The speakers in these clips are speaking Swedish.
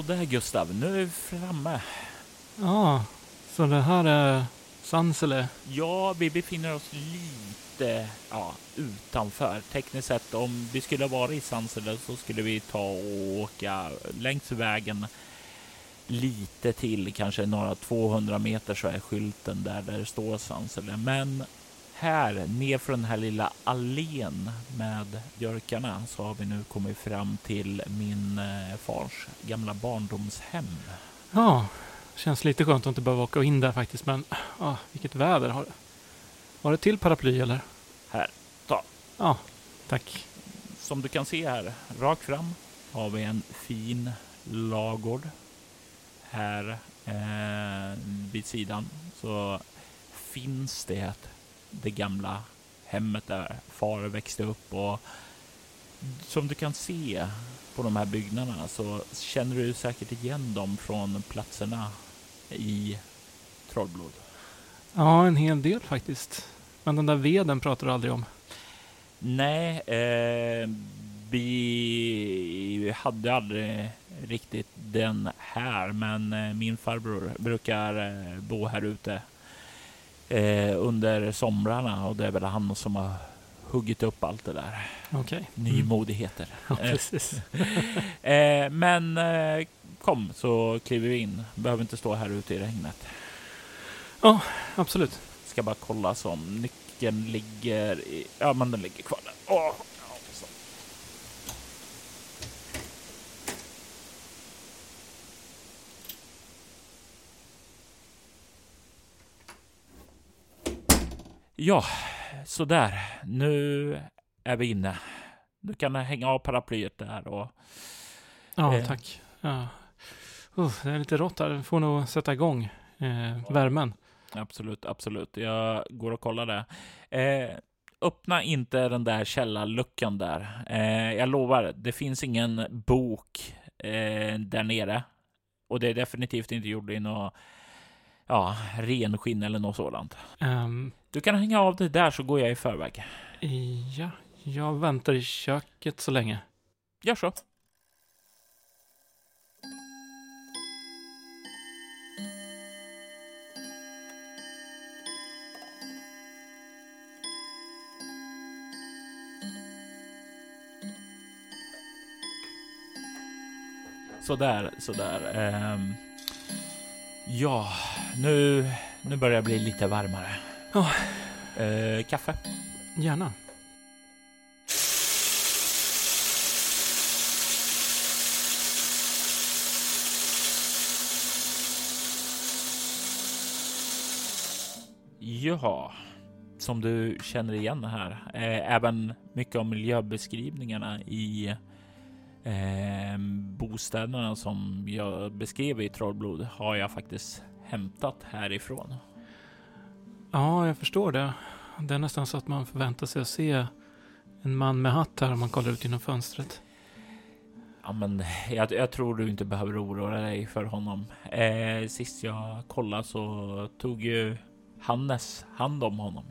Sådär Gustav, nu är vi framme. Ja, så det här är Sansele. Ja, vi befinner oss lite ja, utanför. Tekniskt sett, om vi skulle vara i Sansele så skulle vi ta och åka längs vägen lite till, kanske några 200 meter så är skylten där, där det står Sansele. Men här, nerför den här lilla allén med björkarna, så har vi nu kommit fram till min eh, fars gamla barndomshem. Ja, känns lite skönt att inte behöva åka in där faktiskt. Men ja, vilket väder. Har, har det till paraply eller? Här, ta. Ja, tack. Som du kan se här, rakt fram har vi en fin lagård. Här eh, vid sidan så finns det det gamla hemmet där far växte upp och som du kan se på de här byggnaderna så känner du säkert igen dem från platserna i Trollblod. Ja, en hel del faktiskt. Men den där veden pratar du aldrig om. Nej, eh, vi hade aldrig riktigt den här, men eh, min farbror brukar eh, bo här ute eh, under somrarna och det är väl han som har huggit upp allt det där. Okay. Nymodigheter. Ja, precis. eh, men eh, kom så kliver vi in. Behöver inte stå här ute i regnet. Ja, absolut. Ska bara kolla som nyckeln ligger i... Ja, men den ligger kvar där. Åh, Ja, så där. Nu är vi inne. Du kan hänga av paraplyet där och... Ja, eh, tack. Ja. Uh, det är lite rått här. Vi får nog sätta igång eh, värmen. Absolut, absolut. Jag går och kollar det. Eh, öppna inte den där källarluckan där. Eh, jag lovar, det finns ingen bok eh, där nere. Och det är definitivt inte gjort i något ja, renskinn eller något sådant. Um, du kan hänga av dig där så går jag i förväg. Ja, jag väntar i köket så länge. Gör så. Sådär, sådär. Um, ja, nu, nu börjar det bli lite varmare. Ja. Eh, kaffe? Gärna. Ja, som du känner igen här, eh, även mycket om miljöbeskrivningarna i eh, bostäderna som jag beskrev i Trollblod har jag faktiskt hämtat härifrån. Ja, jag förstår det. Det är nästan så att man förväntar sig att se en man med hatt här om man kollar ut genom fönstret. Ja, men jag, jag tror du inte behöver oroa dig för honom. Eh, sist jag kollade så tog ju Hannes hand om honom.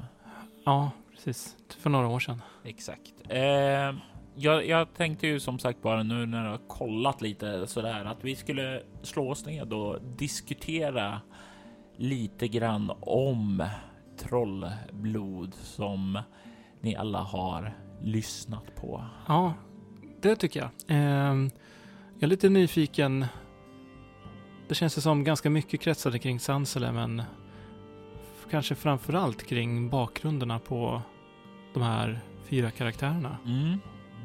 Ja, precis. För några år sedan. Exakt. Eh, jag, jag, tänkte ju som sagt bara nu när jag har kollat lite sådär att vi skulle slå oss ned och diskutera lite grann om trollblod som ni alla har lyssnat på. Ja, det tycker jag. Eh, jag är lite nyfiken. Det känns som ganska mycket kretsade kring Sansele, men kanske framför allt kring bakgrunderna på de här fyra karaktärerna. Mm.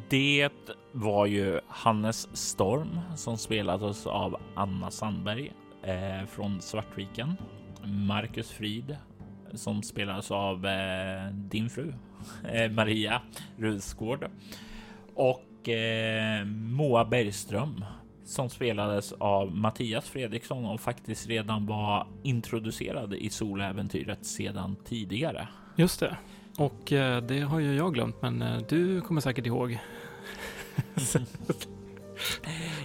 Det var ju Hannes Storm som spelades av Anna Sandberg eh, från Svartviken. Marcus Frid som spelades av eh, din fru eh, Maria Rusgård och eh, Moa Bergström som spelades av Mattias Fredriksson och faktiskt redan var introducerad i soläventyret sedan tidigare. Just det. Och eh, det har ju jag glömt, men eh, du kommer säkert ihåg.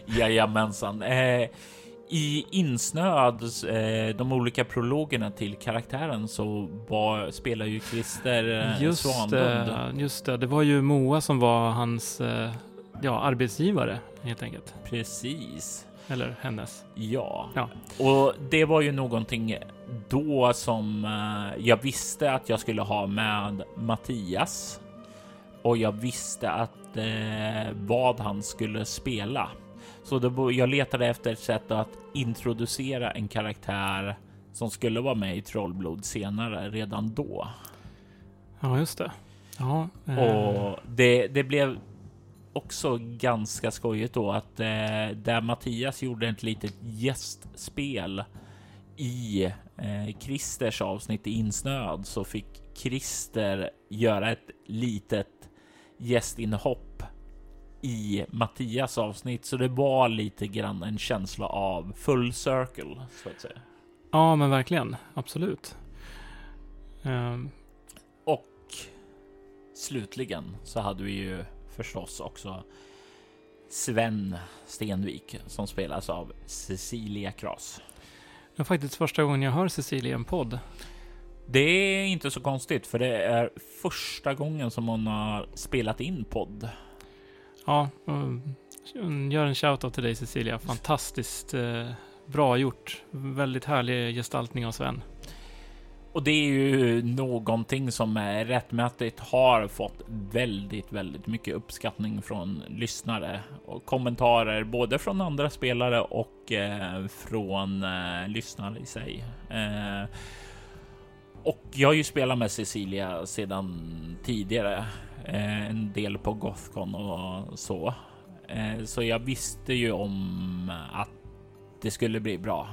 Jajamensan. Eh, i insnöad eh, de olika prologerna till karaktären så var, spelar ju Christer eh, just Svanlund. Det, just det, det var ju Moa som var hans eh, ja, arbetsgivare helt enkelt. Precis. eller hennes. Ja. Ja. och det var ju någonting då som eh, jag visste att jag skulle ha med Mattias och jag visste att eh, vad han skulle spela. Så var- jag letade efter ett sätt att introducera en karaktär som skulle vara med i Trollblod senare redan då. Ja, just det. Ja, eh, Och det, det blev också ganska skojigt då att eh, där Mattias gjorde ett litet gästspel i eh, Christers avsnitt i Insnöad så fick Christer göra ett litet gästinhopp i Mattias avsnitt. Så det var lite grann en känsla av full circle så att säga. ja, men verkligen. Absolut. Ehm, Och slutligen så hade vi ju förstås också Sven Stenvik som spelas av Cecilia Kras. Det var faktiskt första gången jag hör Cecilia i en podd. Det är inte så konstigt för det är första gången som hon har spelat in podd. Ja, um, gör en shoutout till dig Cecilia. Fantastiskt eh, bra gjort. Väldigt härlig gestaltning av Sven. Och det är ju någonting som rättmätigt har fått väldigt, väldigt mycket uppskattning från lyssnare och kommentarer både från andra spelare och eh, från eh, lyssnare i sig. Eh, och jag har ju spelat med Cecilia sedan tidigare, eh, en del på Gothcon och så. Eh, så jag visste ju om att det skulle bli bra.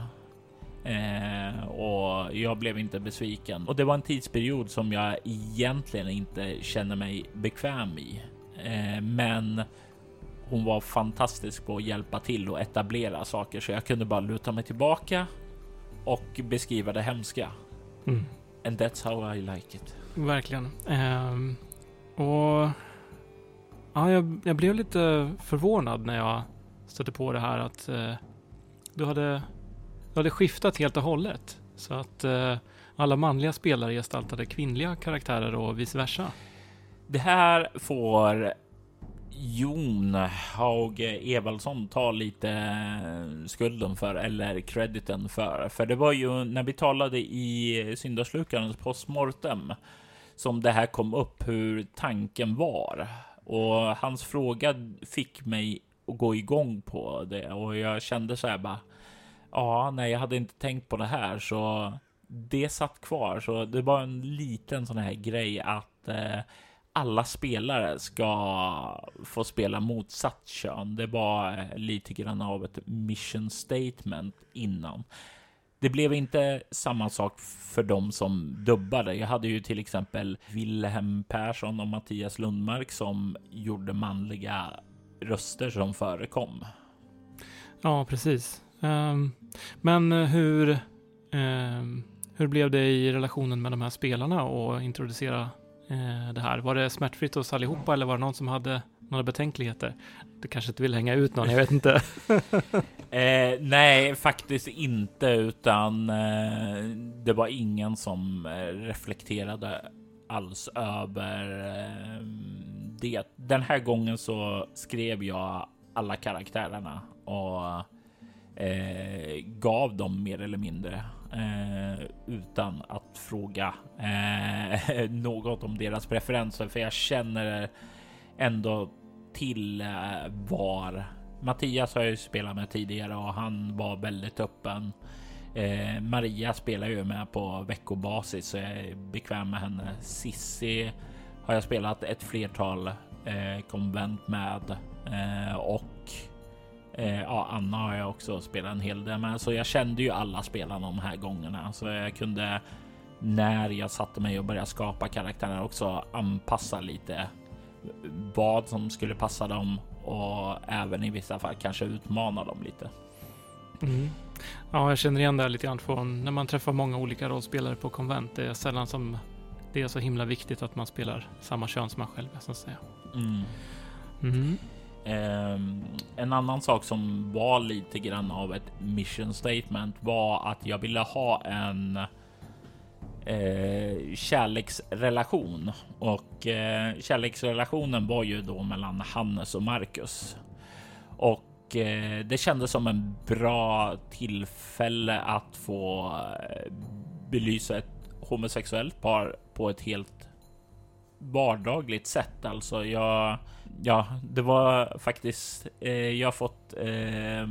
Eh, och jag blev inte besviken. Och det var en tidsperiod som jag egentligen inte känner mig bekväm i. Eh, men hon var fantastisk på att hjälpa till och etablera saker så jag kunde bara luta mig tillbaka och beskriva det hemska. Mm. And that's how I like it. Verkligen. Ehm, och ja, jag, jag blev lite förvånad när jag stötte på det här att eh, du, hade, det hade skiftat helt och hållet. Så att eh, alla manliga spelare gestaltade kvinnliga karaktärer och vice versa. Det här får Jon Haug Evaldsson ta lite eh, skulden för eller crediten för. För det var ju när vi talade i syndaslukarens postmortem som det här kom upp hur tanken var. Och hans fråga fick mig att gå igång på det och jag kände så här bara. Ja, nej, jag hade inte tänkt på det här så det satt kvar. Så det var en liten sån här grej att eh, alla spelare ska få spela motsatt kön. Det var eh, lite grann av ett mission statement innan. Det blev inte samma sak för dem som dubbade. Jag hade ju till exempel Wilhelm Persson och Mattias Lundmark som gjorde manliga röster som förekom. Ja, precis. Ehm, men hur, ehm, hur blev det i relationen med de här spelarna och introducera eh, det här? Var det smärtfritt hos allihopa eller var det någon som hade några betänkligheter? Du kanske inte vill hänga ut någon, jag vet inte. Eh, nej, faktiskt inte, utan eh, det var ingen som eh, reflekterade alls över eh, det. Den här gången så skrev jag alla karaktärerna och eh, gav dem mer eller mindre eh, utan att fråga eh, något om deras preferenser, för jag känner ändå till eh, var Mattias har jag ju spelat med tidigare och han var väldigt öppen. Eh, Maria spelar ju med på veckobasis så jag är bekväm med henne. Sissi har jag spelat ett flertal eh, konvent med eh, och eh, ja, Anna har jag också spelat en hel del med, så jag kände ju alla spelarna de här gångerna så jag kunde när jag satte mig och började skapa karaktärer också anpassa lite vad som skulle passa dem och även i vissa fall kanske utmana dem lite. Mm. Ja, jag känner igen det här lite grann från när man träffar många olika rollspelare på konvent. Det är sällan som det är så himla viktigt att man spelar samma kön som man själv så att säga. Mm. Mm. Ehm, en annan sak som var lite grann av ett mission statement var att jag ville ha en eh, kärleksrelation och eh, kärleksrelationen var ju då mellan Hannes och Marcus. Och eh, det kändes som en bra tillfälle att få eh, belysa ett homosexuellt par på ett helt vardagligt sätt. Alltså jag, ja, det var faktiskt. Eh, jag har fått eh,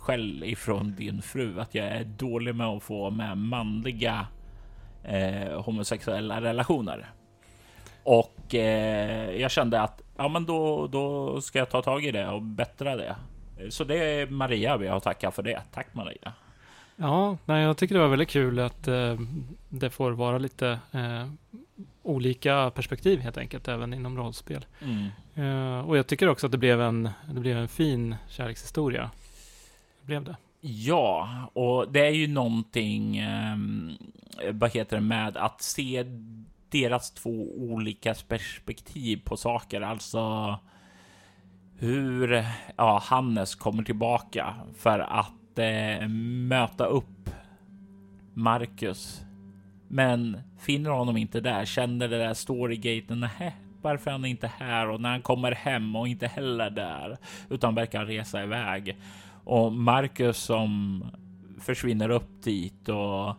skäll ifrån din fru att jag är dålig med att få med manliga eh, homosexuella relationer. Och eh, jag kände att ja, men då, då ska jag ta tag i det och bättra det. Så det är Maria vi har tacka för det. Tack Maria. Ja, nej, jag tycker det var väldigt kul att eh, det får vara lite eh, olika perspektiv helt enkelt, även inom rollspel. Mm. Eh, och jag tycker också att det blev en, det blev en fin kärlekshistoria. Det blev det. Ja, och det är ju någonting, eh, vad heter det, med att se deras två olika perspektiv på saker. Alltså hur ja, Hannes kommer tillbaka för att eh, möta upp Marcus. Men finner honom inte där, känner det där storygaten. nähä, varför är han inte här? Och när han kommer hem och inte heller där, utan verkar resa iväg. Och Marcus som försvinner upp dit och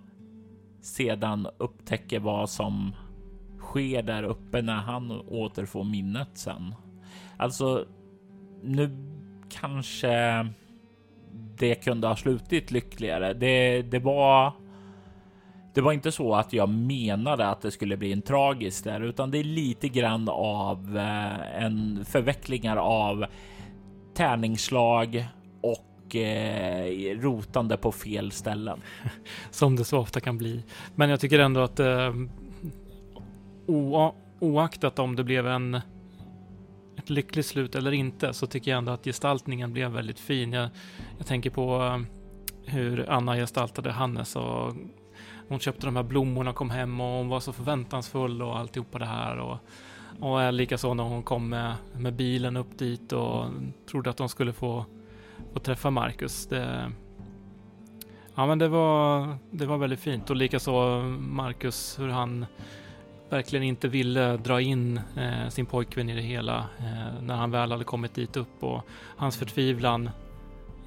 sedan upptäcker vad som sker där uppe när han återfår minnet sen. Alltså, nu kanske det kunde ha slutit lyckligare. Det, det var det var inte så att jag menade att det skulle bli en tragisk där, utan det är lite grann av eh, en förvecklingar av tärningsslag och eh, rotande på fel ställen. Som det så ofta kan bli. Men jag tycker ändå att eh, oaktat om det blev en ett lyckligt slut eller inte så tycker jag ändå att gestaltningen blev väldigt fin. Jag, jag tänker på eh, hur Anna gestaltade Hannes och hon köpte de här blommorna och kom hem och hon var så förväntansfull och alltihopa det här. Och, och likaså när hon kom med, med bilen upp dit och trodde att de skulle få, få träffa Marcus. Det, ja, men det var, det var väldigt fint och likaså Marcus hur han verkligen inte ville dra in eh, sin pojkvän i det hela eh, när han väl hade kommit dit upp och hans förtvivlan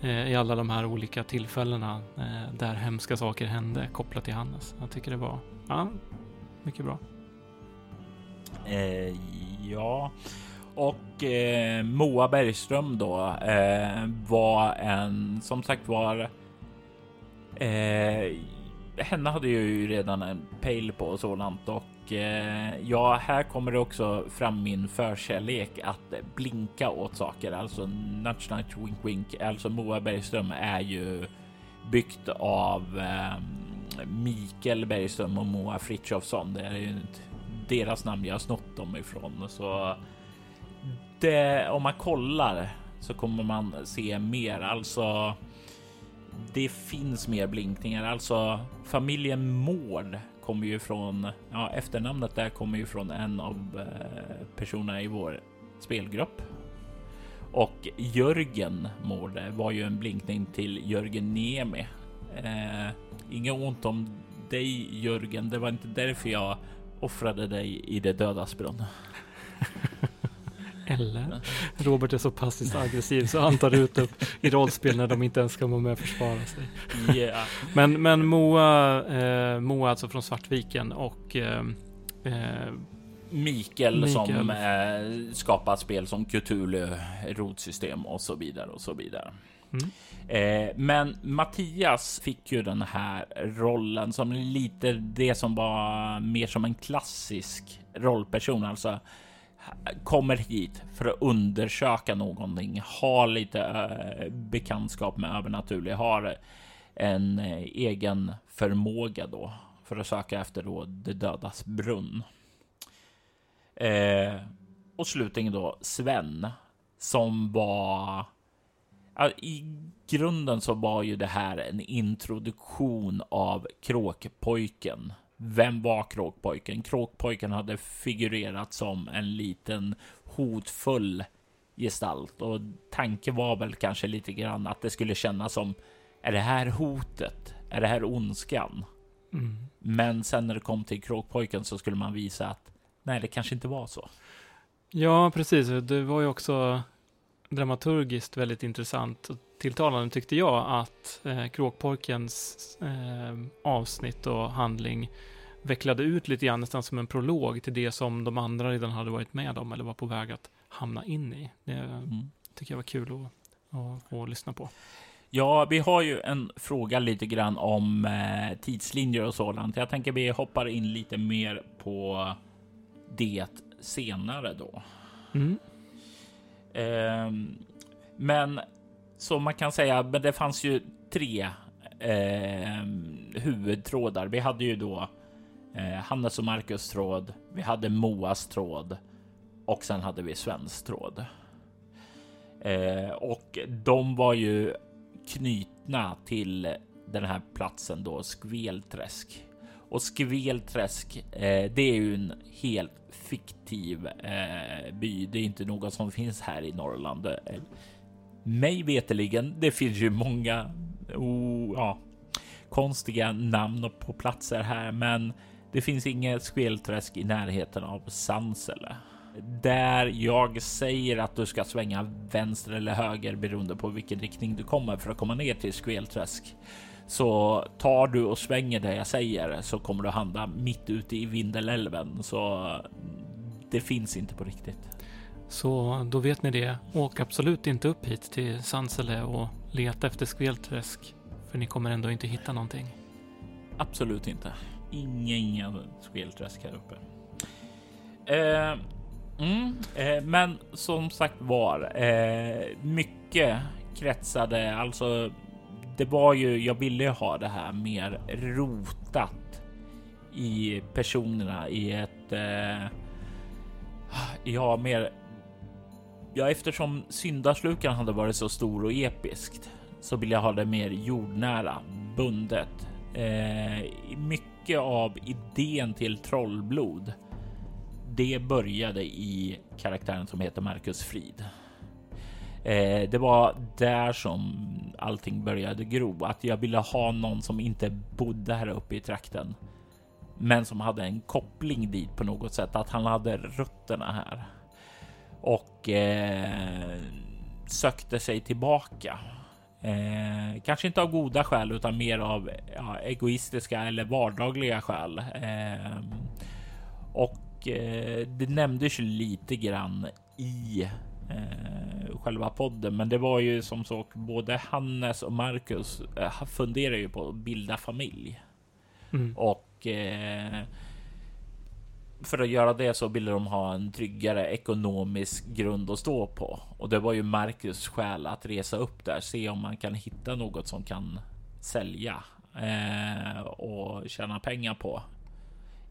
Eh, i alla de här olika tillfällena eh, där hemska saker hände kopplat till Hannes. Jag tycker det var ja, mycket bra. Eh, ja, och eh, Moa Bergström då eh, var en som sagt var henne hade ju redan en pejl på och sådant och eh, ja, här kommer det också fram min förkärlek att blinka åt saker, alltså nudge nudge wink wink. Alltså Moa Bergström är ju byggt av eh, Mikael Bergström och Moa Fritjofsson. Det är ju deras namn jag har snott dem ifrån, så det, om man kollar så kommer man se mer. Alltså, det finns mer blinkningar. Alltså familjen Mård kommer ju från, ja efternamnet där kommer ju från en av eh, personerna i vår spelgrupp. Och Jörgen Mårde var ju en blinkning till Jörgen Niemi. Eh, inget ont om dig Jörgen, det var inte därför jag offrade dig i det dödas brunn. Eller? Robert är så passivt aggressiv så han tar ut upp i rollspel när de inte ens ska vara med och försvara sig. Yeah. Men, men Moa, eh, Moa alltså från Svartviken och eh, eh Mikael, Mikael, som eh, skapar spel som Cthulhu, rotsystem och så vidare och så vidare. Mm. Eh, men Mattias fick ju den här rollen som lite det som var mer som en klassisk rollperson, alltså kommer hit för att undersöka någonting, har lite äh, bekantskap med övernaturligt, har en äh, egen förmåga då för att söka efter då det dödas brunn. Eh, och slutligen då Sven som var i grunden så var ju det här en introduktion av kråkpojken vem var Kråkpojken? Kråkpojken hade figurerat som en liten hotfull gestalt och tanken var väl kanske lite grann att det skulle kännas som är det här hotet? Är det här ondskan? Mm. Men sen när det kom till Kråkpojken så skulle man visa att nej, det kanske inte var så. Ja, precis. Det var ju också dramaturgiskt väldigt intressant och tilltalande tyckte jag att eh, Kråkpojkens eh, avsnitt och handling vecklade ut lite grann nästan som en prolog till det som de andra redan hade varit med om eller var på väg att hamna in i. Det mm. tycker jag var kul att, att, att lyssna på. Ja, vi har ju en fråga lite grann om eh, tidslinjer och sådant. Jag tänker vi hoppar in lite mer på det senare då. Mm. Eh, men så man kan säga, men det fanns ju tre eh, huvudtrådar. Vi hade ju då eh, Hannes och Marcus tråd. Vi hade Moas tråd och sen hade vi Svens tråd. Eh, och de var ju knutna till den här platsen då, Skvelträsk. Och Skvelträsk, eh, det är ju en helt fiktiv eh, by. Det är inte något som finns här i Norrland. Mig veteligen, det finns ju många oh, ja, konstiga namn på platser här, men det finns inget Skvelträsk i närheten av Sansele där jag säger att du ska svänga vänster eller höger beroende på vilken riktning du kommer för att komma ner till Skvelträsk. Så tar du och svänger det jag säger så kommer du hamna mitt ute i Vindelälven. Så det finns inte på riktigt. Så då vet ni det. Åk absolut inte upp hit till Sansele och leta efter Skvelträsk. För ni kommer ändå inte hitta någonting. Absolut inte. Inga, inga Skvelträsk här uppe. Eh, Mm, eh, men som sagt var, eh, mycket kretsade, alltså det var ju, jag ville ha det här mer rotat i personerna i ett, eh, ja mer, ja eftersom syndarslukan hade varit så stor och episkt så vill jag ha det mer jordnära, bundet. Eh, mycket av idén till trollblod det började i karaktären som heter Marcus Frid. Eh, det var där som allting började gro, att jag ville ha någon som inte bodde här uppe i trakten, men som hade en koppling dit på något sätt, att han hade rötterna här och eh, sökte sig tillbaka. Eh, kanske inte av goda skäl utan mer av ja, egoistiska eller vardagliga skäl. Eh, och Eh, det nämndes ju lite grann i eh, själva podden, men det var ju som sagt både Hannes och Marcus eh, funderar ju på att bilda familj mm. och eh, för att göra det så ville de ha en tryggare ekonomisk grund att stå på och det var ju Marcus skäl att resa upp där, se om man kan hitta något som kan sälja eh, och tjäna pengar på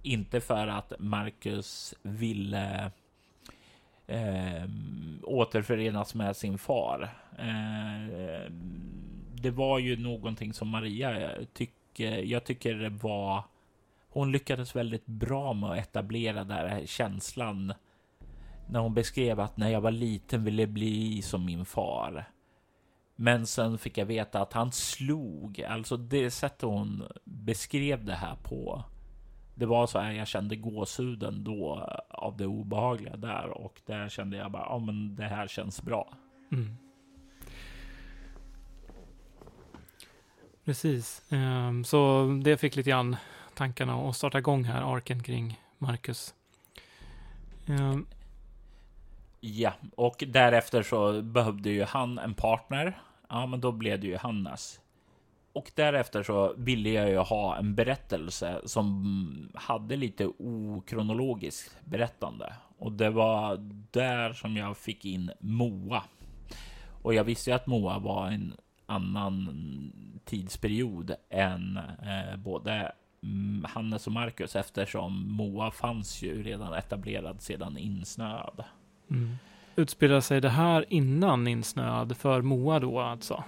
inte för att Marcus ville eh, återförenas med sin far. Eh, det var ju någonting som Maria tycker. Jag tycker det var. Hon lyckades väldigt bra med att etablera den här känslan när hon beskrev att när jag var liten ville jag bli som min far. Men sen fick jag veta att han slog, alltså det sättet hon beskrev det här på det var så här jag kände gåshuden då av det obehagliga där och där kände jag bara, ja men det här känns bra. Mm. Precis, ehm, så det fick lite grann tankarna och starta igång här, arken kring Marcus. Um. Ja, och därefter så behövde ju han en partner. Ja, men då blev det ju Hannas. Och därefter så ville jag ju ha en berättelse som hade lite okronologiskt berättande. Och det var där som jag fick in Moa. Och jag visste ju att Moa var en annan tidsperiod än eh, både Hannes och Marcus eftersom Moa fanns ju redan etablerad sedan insnöad. Mm. Utspelar sig det här innan insnöad för Moa då alltså?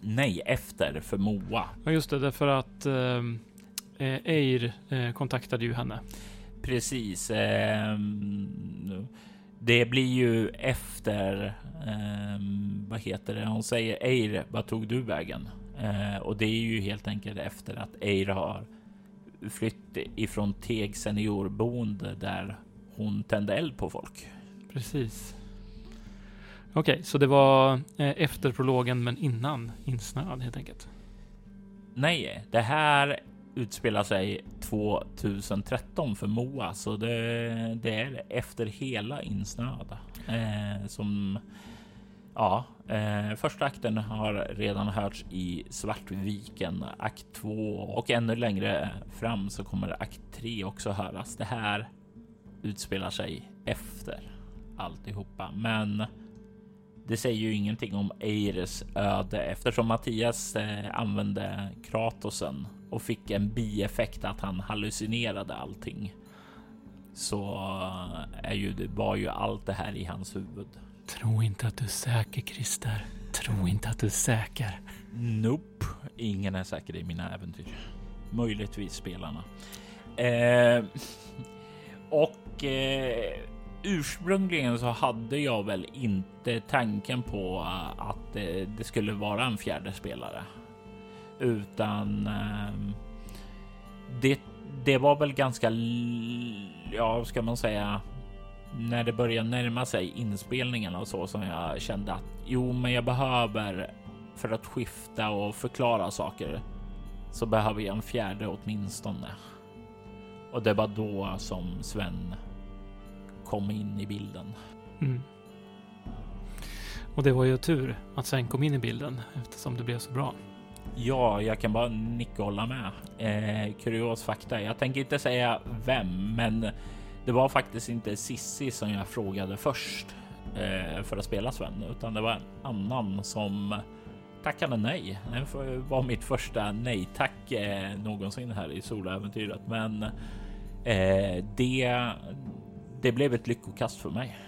Nej, efter för Moa. Ja, just det, därför att eh, eh, Eir eh, kontaktade ju henne. Precis. Eh, det blir ju efter. Eh, vad heter det? Hon säger Eir, vad tog du vägen? Eh, och det är ju helt enkelt efter att Eir har flytt ifrån Teg seniorboende där hon tände eld på folk. Precis. Okej, så det var eh, efter prologen men innan insnöad helt enkelt? Nej, det här utspelar sig 2013 för Moa, så det, det är efter hela insnöad eh, som Ja, eh, första akten har redan hörts i Svartviken, akt 2 och ännu längre fram så kommer akt 3 också höras. Det här utspelar sig efter alltihopa, men det säger ju ingenting om Eires öde eftersom Mattias eh, använde Kratosen och fick en bieffekt att han hallucinerade allting. Så eh, är ju det var ju allt det här i hans huvud. Tro inte att du är säker, Christer. Tro inte att du är säker. Nope, ingen är säker i mina äventyr. Möjligtvis spelarna. Eh, och eh, ursprungligen så hade jag väl inte tanken på eh, att det, det skulle vara en fjärde spelare, utan eh, det, det var väl ganska, ja, ska man säga, när det började närma sig inspelningen och så som jag kände att jo, men jag behöver för att skifta och förklara saker så behöver jag en fjärde åtminstone. Och det var då som Sven kom in i bilden. Mm. Och det var ju tur att Sven kom in i bilden eftersom det blev så bra. Ja, jag kan bara nicka och hålla med. Eh, kurios fakta. Jag tänker inte säga vem, men det var faktiskt inte Sissi som jag frågade först eh, för att spela Sven, utan det var en annan som tackade nej. Det var mitt första nej tack eh, någonsin här i soläventyret, men eh, det det blev ett lyckokast för mig.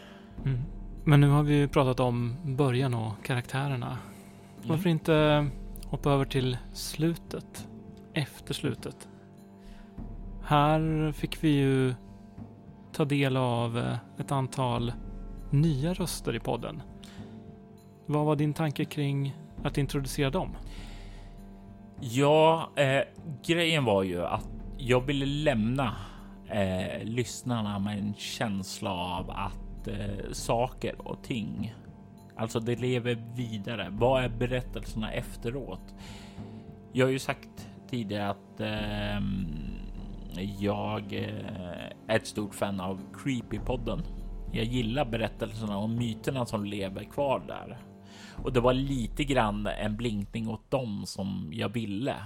Mm. Men nu har vi ju pratat om början och karaktärerna. Mm. Varför inte hoppa över till slutet? Efter slutet. Här fick vi ju ta del av eh, ett antal nya röster i podden. Vad var din tanke kring att introducera dem? Ja, eh, grejen var ju att jag ville lämna eh, lyssnarna med en känsla av att eh, saker och ting, alltså det lever vidare. Vad är berättelserna efteråt? Jag har ju sagt tidigare att eh, jag eh, är ett stort fan av Creepypodden. Jag gillar berättelserna och myterna som lever kvar där. Och det var lite grann en blinkning åt dem som jag ville.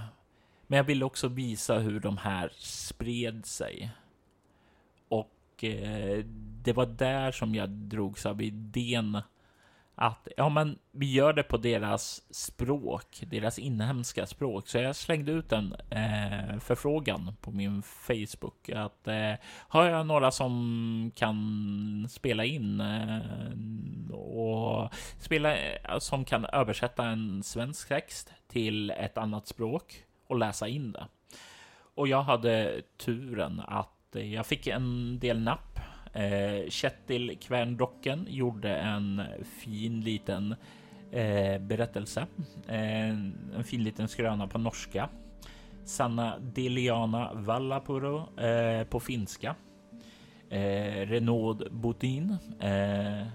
Men jag ville också visa hur de här spred sig. Och eh, det var där som jag drogs av idén att ja, men vi gör det på deras språk, deras inhemska språk. Så jag slängde ut en eh, förfrågan på min Facebook att eh, har jag några som kan spela in eh, och spela eh, som kan översätta en svensk text till ett annat språk och läsa in det. Och jag hade turen att eh, jag fick en del napp. Eh, Kjetil Kverndokken gjorde en fin liten eh, berättelse. Eh, en fin liten skröna på norska. Sanna Deliana Vallapuro eh, på finska. Eh, Renaud Boutin eh,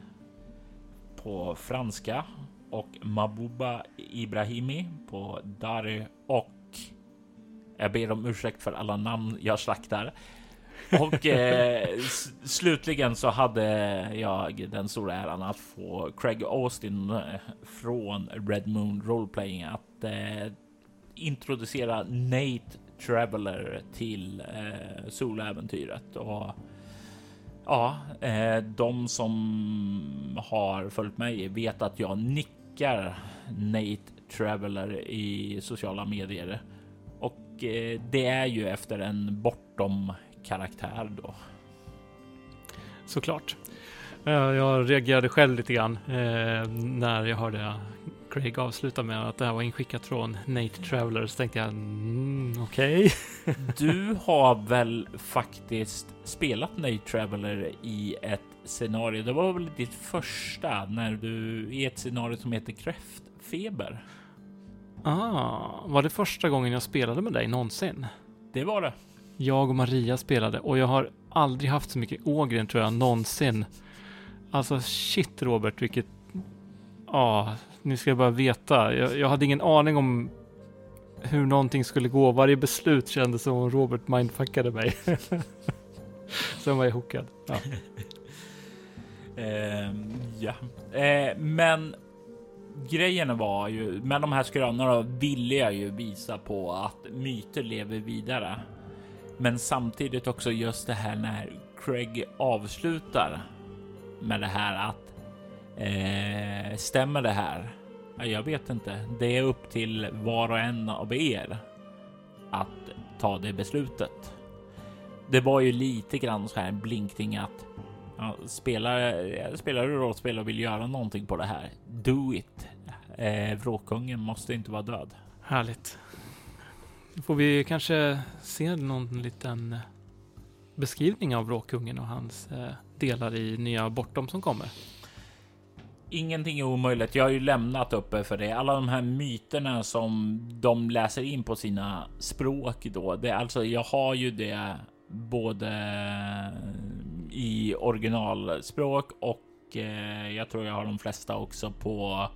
på franska och Mabuba Ibrahimi på dari och jag ber om ursäkt för alla namn jag slaktar. Och eh, slutligen så hade jag den stora äran att få Craig Austin eh, från Red Moon Roleplaying att eh, introducera Nate Traveller till eh, soläventyret. Och ja, eh, de som har följt mig vet att jag nickar Nate Traveller i sociala medier. Och eh, det är ju efter en bortom karaktär då. Såklart. Jag reagerade själv lite grann eh, när jag hörde Craig avsluta med att det här var inskickat från Nate Traveller. Så tänkte jag, mm, okej. Okay. du har väl faktiskt spelat Nate Traveller i ett scenario. Det var väl ditt första när du i ett scenario som heter Kräftfeber. Ah, var det första gången jag spelade med dig någonsin? Det var det jag och Maria spelade och jag har aldrig haft så mycket Ågren tror jag någonsin. Alltså shit Robert, vilket Ja, nu ska jag bara veta. Jag, jag hade ingen aning om hur någonting skulle gå. Varje beslut kändes som om Robert mindfuckade mig. Sen var jag hookad. Ja. Eh, ja, eh, men grejen var ju med de här skrönorna ville jag ju visa på att myter lever vidare. Men samtidigt också just det här när Craig avslutar med det här att eh, stämmer det här? Jag vet inte. Det är upp till var och en av er att ta det beslutet. Det var ju lite grann så här blinkning att ja, spelar, spelar du rollspel och vill göra någonting på det här, do it. Eh, Vråkungen måste inte vara död. Härligt. Då får vi kanske se någon liten eh, beskrivning av Vråkungen och hans eh, delar i nya Bortom som kommer. Ingenting är omöjligt. Jag har ju lämnat uppe för det. Alla de här myterna som de läser in på sina språk då. Det är alltså, jag har ju det både i originalspråk och eh, jag tror jag har de flesta också på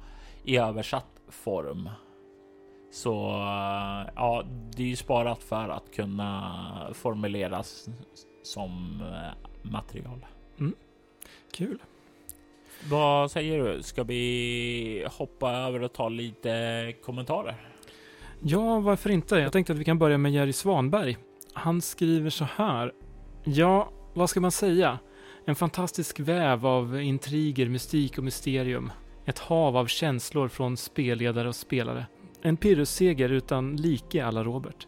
i översatt form. Så ja, det är ju sparat för att kunna formuleras som eh, material. Mm. Kul. Vad säger du? Ska vi hoppa över och ta lite kommentarer? Ja, varför inte? Jag tänkte att vi kan börja med Jerry Svanberg. Han skriver så här. Ja, vad ska man säga? En fantastisk väv av intriger, mystik och mysterium. Ett hav av känslor från spelledare och spelare. En pyrrusseger utan like alla Robert.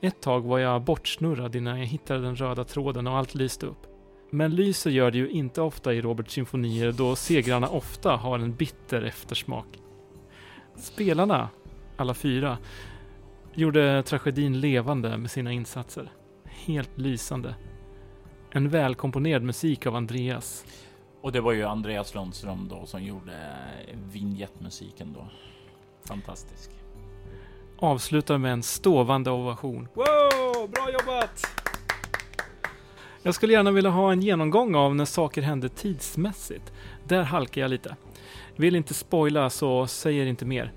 Ett tag var jag bortsnurrad innan jag hittade den röda tråden och allt lyste upp. Men lyser gör det ju inte ofta i Roberts symfonier då segrarna ofta har en bitter eftersmak. Spelarna, alla fyra, gjorde tragedin levande med sina insatser. Helt lysande. En välkomponerad musik av Andreas. Och det var ju Andreas Lundström då som gjorde vignettmusiken då. Fantastisk. Avslutar med en ståvande ovation. Wow, bra jobbat! Jag skulle gärna vilja ha en genomgång av när saker hände tidsmässigt. Där halkar jag lite. Vill inte spoila så säger inte mer.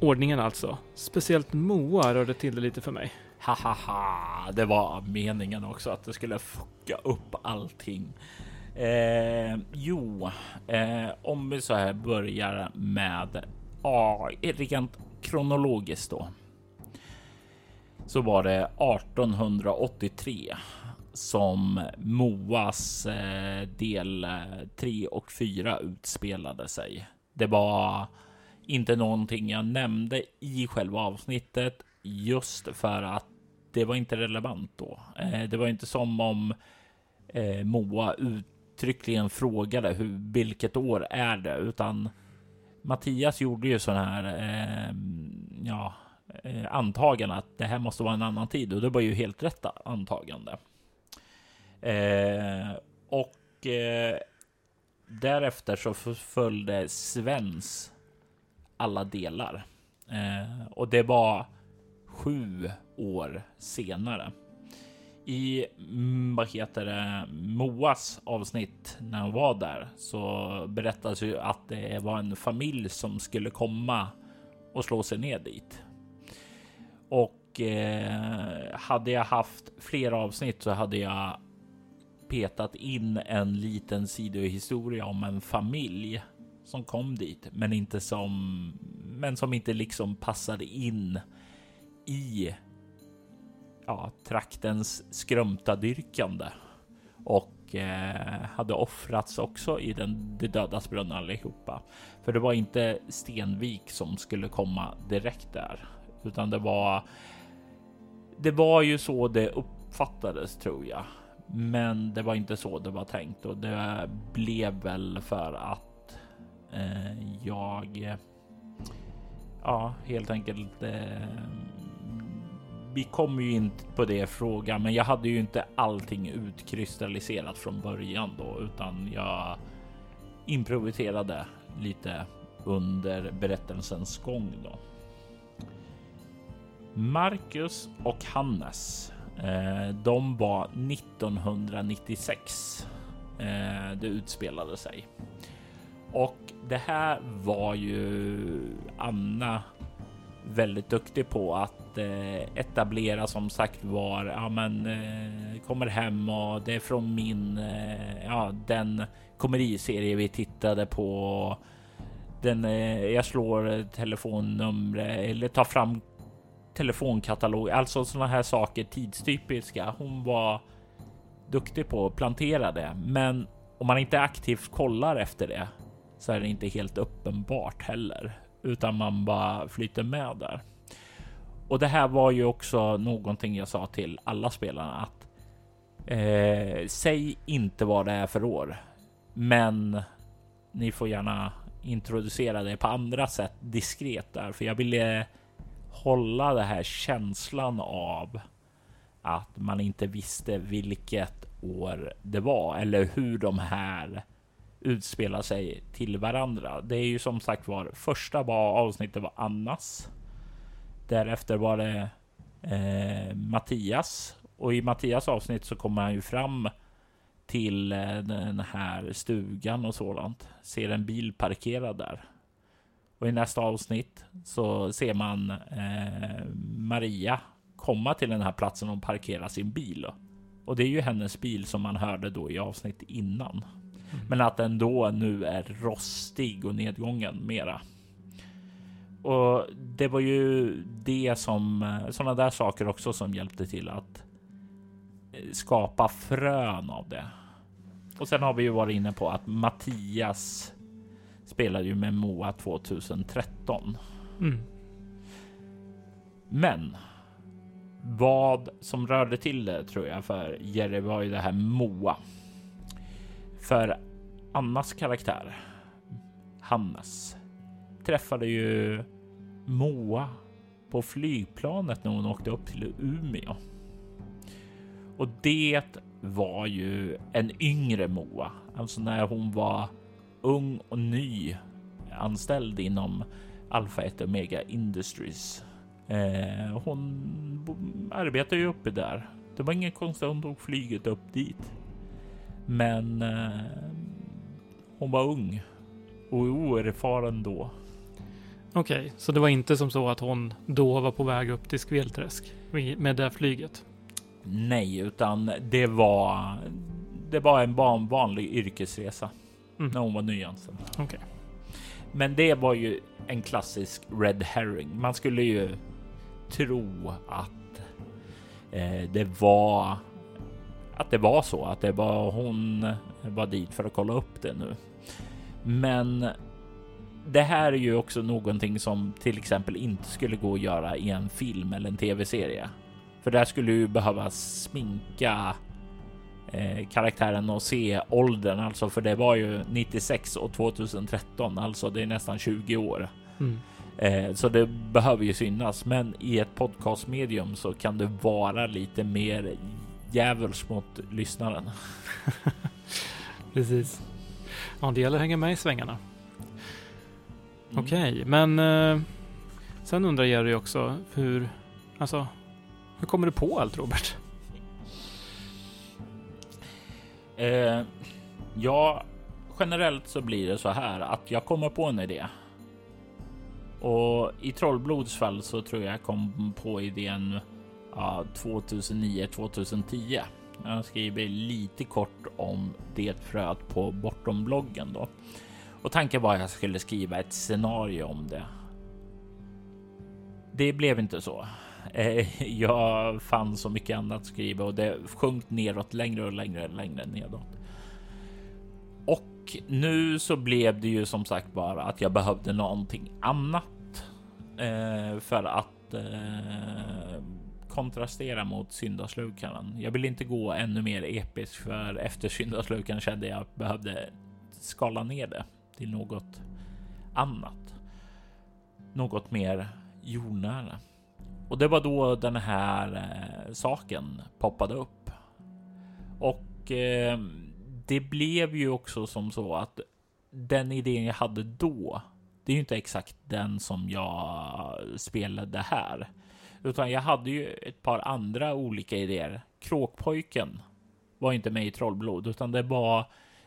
Ordningen alltså. Speciellt Moa rörde till det lite för mig. Hahaha, det var meningen också att det skulle fucka upp allting. Eh, jo, eh, om vi så här börjar med ja, rent kronologiskt då. Så var det 1883 som Moas eh, del eh, 3 och 4 utspelade sig. Det var inte någonting jag nämnde i själva avsnittet just för att det var inte relevant då. Eh, det var inte som om Moa uttryckligen frågade hur, vilket år är det, utan Mattias gjorde ju sån här, eh, ja, eh, antagande att det här måste vara en annan tid och det var ju helt rätta antagande. Eh, och eh, därefter så följde Svens alla delar eh, och det var sju år senare. I mm, vad heter det, Moas avsnitt när hon var där så berättas ju att det var en familj som skulle komma och slå sig ner dit. Och eh, hade jag haft fler avsnitt så hade jag petat in en liten sidohistoria om en familj som kom dit, men inte som, men som inte liksom passade in i ja, traktens skrumtadyrkande och eh, hade offrats också i den de dödas brunn allihopa. För det var inte Stenvik som skulle komma direkt där, utan det var. Det var ju så det uppfattades tror jag, men det var inte så det var tänkt och det blev väl för att eh, jag ja, helt enkelt eh, vi kommer ju inte på det frågan, men jag hade ju inte allting utkristalliserat från början då, utan jag improviserade lite under berättelsens gång då. Marcus och Hannes, eh, de var 1996. Eh, det utspelade sig Och det här var ju Anna väldigt duktig på att eh, etablera som sagt var. Ja, men eh, kommer hem och det är från min, eh, ja, den komediserie vi tittade på. Den, eh, jag slår telefonnumret eller tar fram telefonkatalog, alltså sådana här saker tidstypiska. Hon var duktig på att plantera det, men om man inte aktivt kollar efter det så är det inte helt uppenbart heller, utan man bara flyter med där. Och det här var ju också någonting jag sa till alla spelarna att eh, säg inte vad det är för år, men ni får gärna introducera det på andra sätt diskret där, för jag ville hålla det här känslan av att man inte visste vilket år det var eller hur de här utspelar sig till varandra. Det är ju som sagt var första var avsnittet var Annas. Därefter var det eh, Mattias och i Mattias avsnitt så kommer han ju fram till eh, den här stugan och sådant. Ser en bil parkerad där. Och i nästa avsnitt så ser man eh, Maria komma till den här platsen och parkera sin bil. Och det är ju hennes bil som man hörde då i avsnitt innan. Mm. Men att den då nu är rostig och nedgången mera. Och det var ju det som eh, sådana där saker också som hjälpte till att eh, skapa frön av det. Och sen har vi ju varit inne på att Mattias spelade ju med Moa 2013. Mm. Men vad som rörde till det tror jag för Jerry var ju det här Moa. För Annas karaktär, Hannes, träffade ju Moa på flygplanet när hon åkte upp till Umeå. Och det var ju en yngre Moa, alltså när hon var ung och ny anställd inom Alpha 1 Omega Industries. Eh, hon arbetar ju uppe där. Det var inget konstigt hon tog flyget upp dit. Men eh, hon var ung och oerfaren då. Okej, okay, så det var inte som så att hon då var på väg upp till Skvelträsk med det flyget? Nej, utan det var. Det var en vanlig yrkesresa mm. när hon var nyanställd. Okay. Men det var ju en klassisk red herring. Man skulle ju tro att eh, det var att det var så att det var hon var dit för att kolla upp det nu. Men det här är ju också någonting som till exempel inte skulle gå att göra i en film eller en tv-serie. För där skulle ju behöva sminka eh, karaktären och se åldern, alltså för det var ju 96 och 2013, alltså det är nästan 20 år. Mm. Eh, så det behöver ju synas, men i ett podcastmedium så kan det vara lite mer djävuls mot lyssnaren. Precis. Ja, det gäller att hänga med i svängarna. Mm. Okej, okay, men eh, sen undrar Jerry också hur, alltså, hur kommer du på allt Robert? Eh, ja, generellt så blir det så här att jag kommer på en idé. Och i Trollblods fall så tror jag kom på idén ja, 2009 2010. Jag skriver lite kort om det fröet på bortombloggen då. Och tanken var att jag skulle skriva ett scenario om det. Det blev inte så. Eh, jag fann så mycket annat att skriva och det sjönk neråt längre och längre, längre nedåt. Och nu så blev det ju som sagt bara att jag behövde någonting annat eh, för att eh, kontrastera mot syndaslukaren. Jag vill inte gå ännu mer episk för efter syndaslukaren kände jag att behövde skala ner det till något annat. Något mer jordnära. Och det var då den här eh, saken poppade upp. Och eh, det blev ju också som så att den idén jag hade då, det är ju inte exakt den som jag spelade här, utan jag hade ju ett par andra olika idéer. Kråkpojken var inte med i Trollblod, utan det var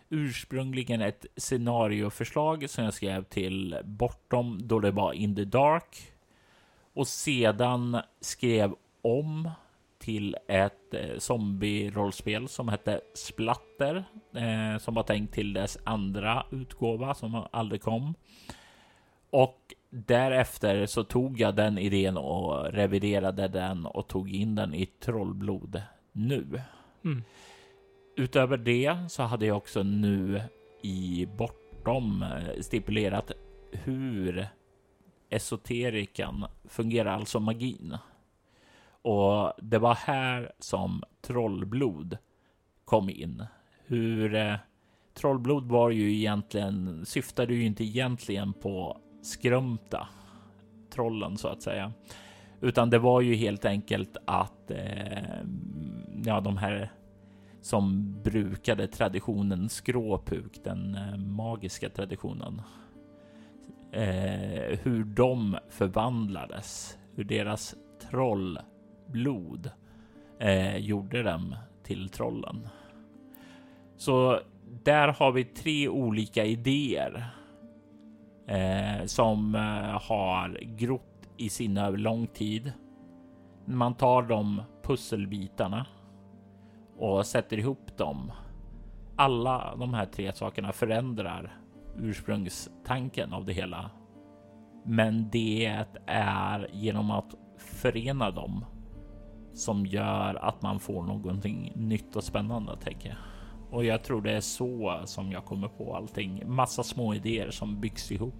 ursprungligen ett scenarioförslag som jag skrev till Bortom då det var In the Dark och sedan skrev om till ett eh, zombie-rollspel som hette Splatter eh, som var tänkt till dess andra utgåva som aldrig kom. Och därefter så tog jag den idén och reviderade den och tog in den i Trollblod nu. Mm. Utöver det så hade jag också nu i Bortom eh, stipulerat hur esoterikan fungerar, alltså magin. Och det var här som trollblod kom in. Hur eh, trollblod var ju egentligen syftade ju inte egentligen på skrömta trollen så att säga, utan det var ju helt enkelt att eh, ja, de här som brukade traditionen skråpuk, den eh, magiska traditionen. Eh, hur de förvandlades, hur deras trollblod eh, gjorde dem till trollen. Så där har vi tre olika idéer eh, som eh, har grott i sinne eh, över lång tid. Man tar de pusselbitarna och sätter ihop dem. Alla de här tre sakerna förändrar ursprungstanken av det hela. Men det är genom att förena dem som gör att man får någonting nytt och spännande tänker jag. Och jag tror det är så som jag kommer på allting. Massa små idéer som byggs ihop.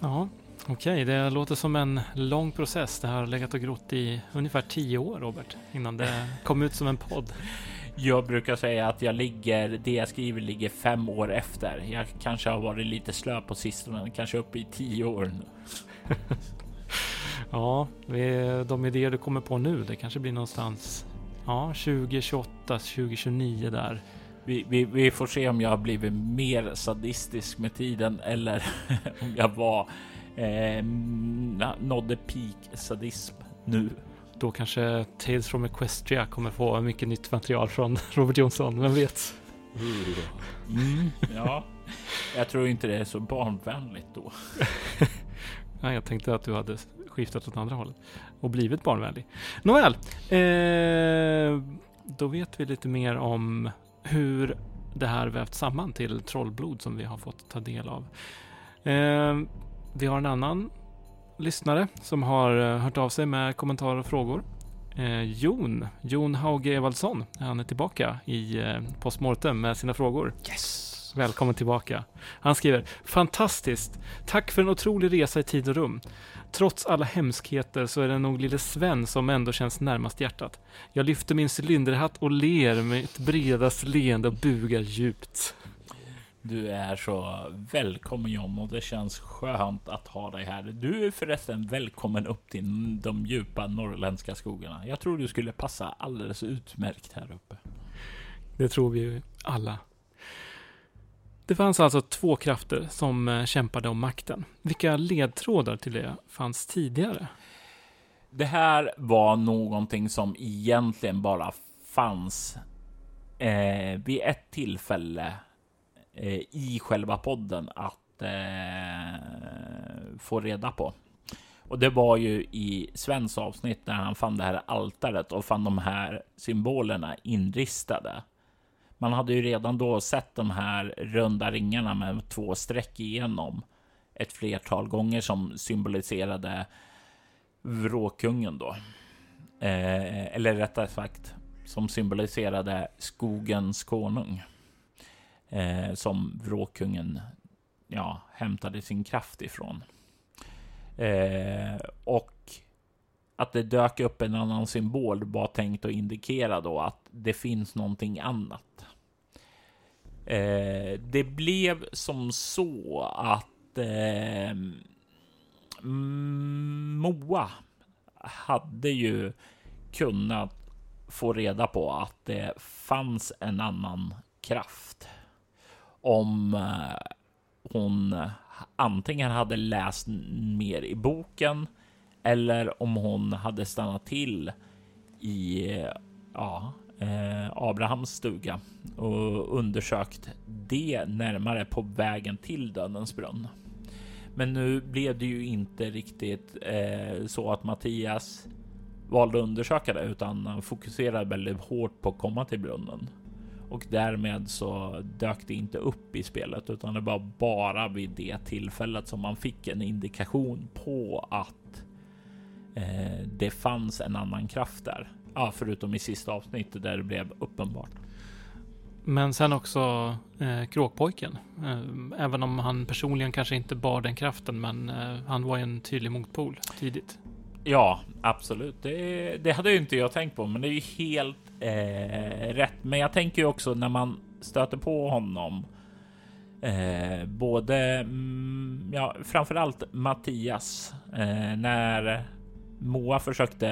Ja, okej. Det låter som en lång process. Det har legat och grott i ungefär tio år, Robert, innan det kom ut som en podd. Jag brukar säga att jag ligger, det jag skriver ligger fem år efter. Jag kanske har varit lite slö på sistone, kanske uppe i tio år nu. ja, de idéer du kommer på nu, det kanske blir någonstans Ja, 2028, 2029 där. Vi, vi, vi, får se om jag har blivit mer sadistisk med tiden eller om jag var eh, nådde peak sadism nu. Då kanske Tales from Equestria kommer få mycket nytt material från Robert Jonsson, vem vet? Mm, ja, jag tror inte det är så barnvänligt då. Nej, jag tänkte att du hade skiftat åt andra hållet och blivit barnvänlig. Nåväl, eh, då vet vi lite mer om hur det här vävt samman till trollblod som vi har fått ta del av. Eh, vi har en annan lyssnare som har eh, hört av sig med kommentarer och frågor. Eh, Jon, Jon Hauge Evaldsson, han är tillbaka i eh, Postmortem med sina frågor. Yes! Välkommen tillbaka. Han skriver Fantastiskt! Tack för en otrolig resa i tid och rum. Trots alla hemskheter så är det nog lille Sven som ändå känns närmast hjärtat. Jag lyfter min cylinderhatt och ler med ett bredast leende och bugar djupt. Du är så välkommen John och det känns skönt att ha dig här. Du är förresten välkommen upp till de djupa norrländska skogarna. Jag tror du skulle passa alldeles utmärkt här uppe. Det tror vi ju alla. Det fanns alltså två krafter som eh, kämpade om makten. Vilka ledtrådar till det fanns tidigare? Det här var någonting som egentligen bara fanns eh, vid ett tillfälle Eh, i själva podden att eh, få reda på. Och det var ju i Svens avsnitt när han fann det här altaret och fann de här symbolerna inristade. Man hade ju redan då sett de här runda ringarna med två streck igenom ett flertal gånger som symboliserade vråkungen då. Eh, eller rättare sagt som symboliserade skogens konung. Eh, som vråkungen ja, hämtade sin kraft ifrån. Eh, och att det dök upp en annan symbol var tänkt att indikera då att det finns någonting annat. Eh, det blev som så att eh, Moa hade ju kunnat få reda på att det fanns en annan kraft. Om eh, hon eh, antingen hade läst mer i boken eller om hon hade stannat till i eh, ja, eh, Abrahams stuga och undersökt det närmare på vägen till Dödens brunn. Men nu blev det ju inte riktigt eh, så att Mattias valde att undersöka det utan han fokuserade väldigt hårt på att komma till brunnen och därmed så dök det inte upp i spelet utan det var bara vid det tillfället som man fick en indikation på att eh, det fanns en annan kraft där. Ja, förutom i sista avsnittet där det blev uppenbart. Men sen också eh, Kråkpojken. Eh, även om han personligen kanske inte bar den kraften, men eh, han var en tydlig motpol tidigt. Ja, absolut. Det, det, hade ju inte jag tänkt på, men det är ju helt eh, rätt. Men jag tänker ju också när man stöter på honom. Eh, både, mm, ja, framförallt Mattias. Eh, när Moa försökte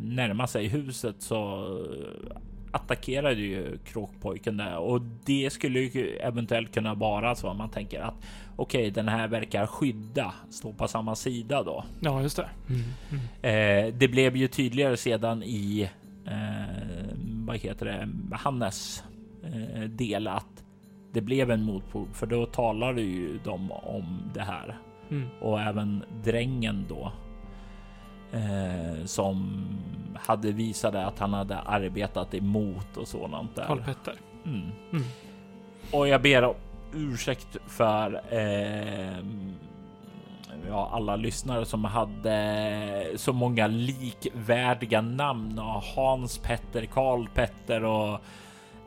närma sig huset så attackerade ju kråkpojken där och det skulle ju eventuellt kunna vara så man tänker att okej, okay, den här verkar skydda, stå på samma sida då. Ja, just det. Mm, mm. Eh, det blev ju tydligare sedan i eh, vad heter det? Hannes eh, del att det blev en motpol, för då talade ju de om det här mm. och även drängen då eh, som hade visat att han hade arbetat emot och sådant där. Karl Petter. Mm. Mm. Och jag ber om ursäkt för eh, ja, alla lyssnare som hade så många likvärdiga namn och Hans Petter, Karl Petter och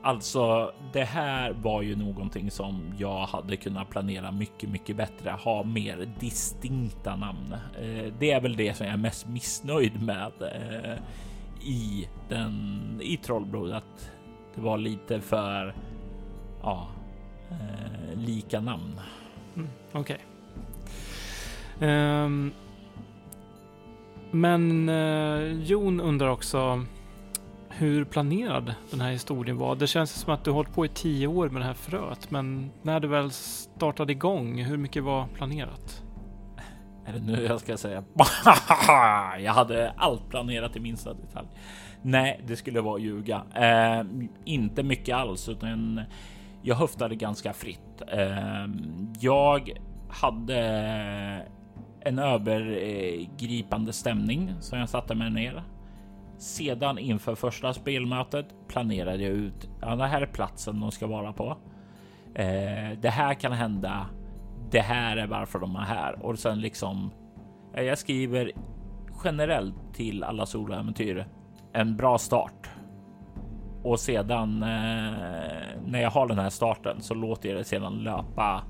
Alltså, det här var ju någonting som jag hade kunnat planera mycket, mycket bättre. Ha mer distinkta namn. Eh, det är väl det som jag är mest missnöjd med eh, i den i Trollblod, att det var lite för ja, eh, lika namn. Mm, Okej. Okay. Um, men uh, Jon undrar också hur planerad den här historien var. Det känns som att du hållit på i tio år med det här fröet, men när du väl startade igång, hur mycket var planerat? Är det nu jag ska säga? jag hade allt planerat i minsta detalj. Nej, det skulle vara ljuga. Eh, inte mycket alls, utan jag höftade ganska fritt. Eh, jag hade en övergripande stämning som jag satte mig ner sedan inför första spelmötet planerade jag ut. Ja, det här är platsen de ska vara på. Eh, det här kan hända. Det här är varför de är här och sen liksom. Eh, jag skriver generellt till alla soloäventyr en bra start. Och sedan eh, när jag har den här starten så låter jag det sedan löpa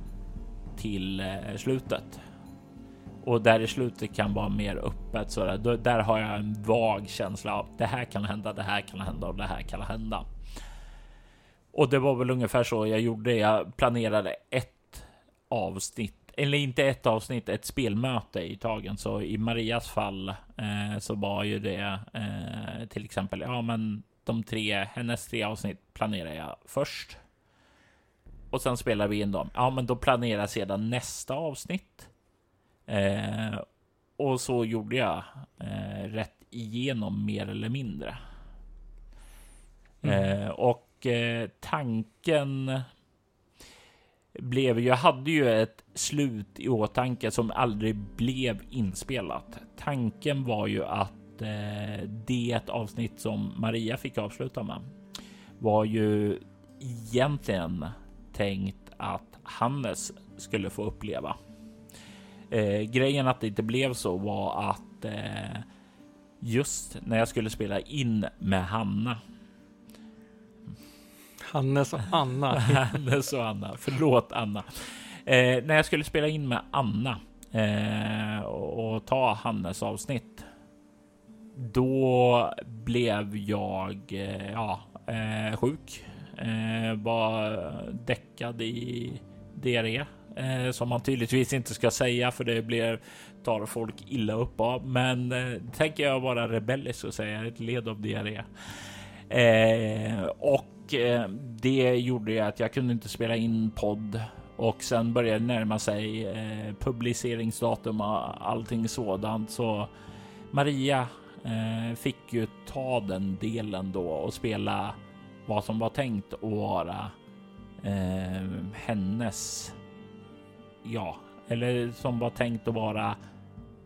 till eh, slutet och där i slutet kan vara mer öppet så där, där har jag en vag känsla av det här kan hända, det här kan hända och det här kan hända. Och det var väl ungefär så jag gjorde. Jag planerade ett avsnitt, eller inte ett avsnitt, ett spelmöte i tagen. Så i Marias fall eh, så var ju det eh, till exempel, ja men de tre, hennes tre avsnitt planerar jag först. Och sen spelar vi in dem. Ja, men då planerar jag sedan nästa avsnitt. Eh, och så gjorde jag eh, rätt igenom mer eller mindre. Mm. Eh, och eh, tanken blev jag hade ju ett slut i åtanke som aldrig blev inspelat. Tanken var ju att eh, det avsnitt som Maria fick avsluta med var ju egentligen tänkt att Hannes skulle få uppleva. Eh, grejen att det inte blev så var att eh, just när jag skulle spela in med Hanna. Hannes och Anna. Hannes och Anna. Förlåt Anna. Eh, när jag skulle spela in med Anna eh, och, och ta Hannes avsnitt. Då blev jag eh, ja, eh, sjuk. var däckad i diarré eh, som man tydligtvis inte ska säga för det blir tar folk illa upp av. Men eh, tänker jag vara rebellisk och säga ett led av diarré. Eh, och eh, det gjorde ju att jag kunde inte spela in podd och sen började det närma sig eh, publiceringsdatum och allting sådant. Så Maria eh, fick ju ta den delen då och spela vad som var tänkt att vara eh, hennes. Ja, eller som var tänkt att vara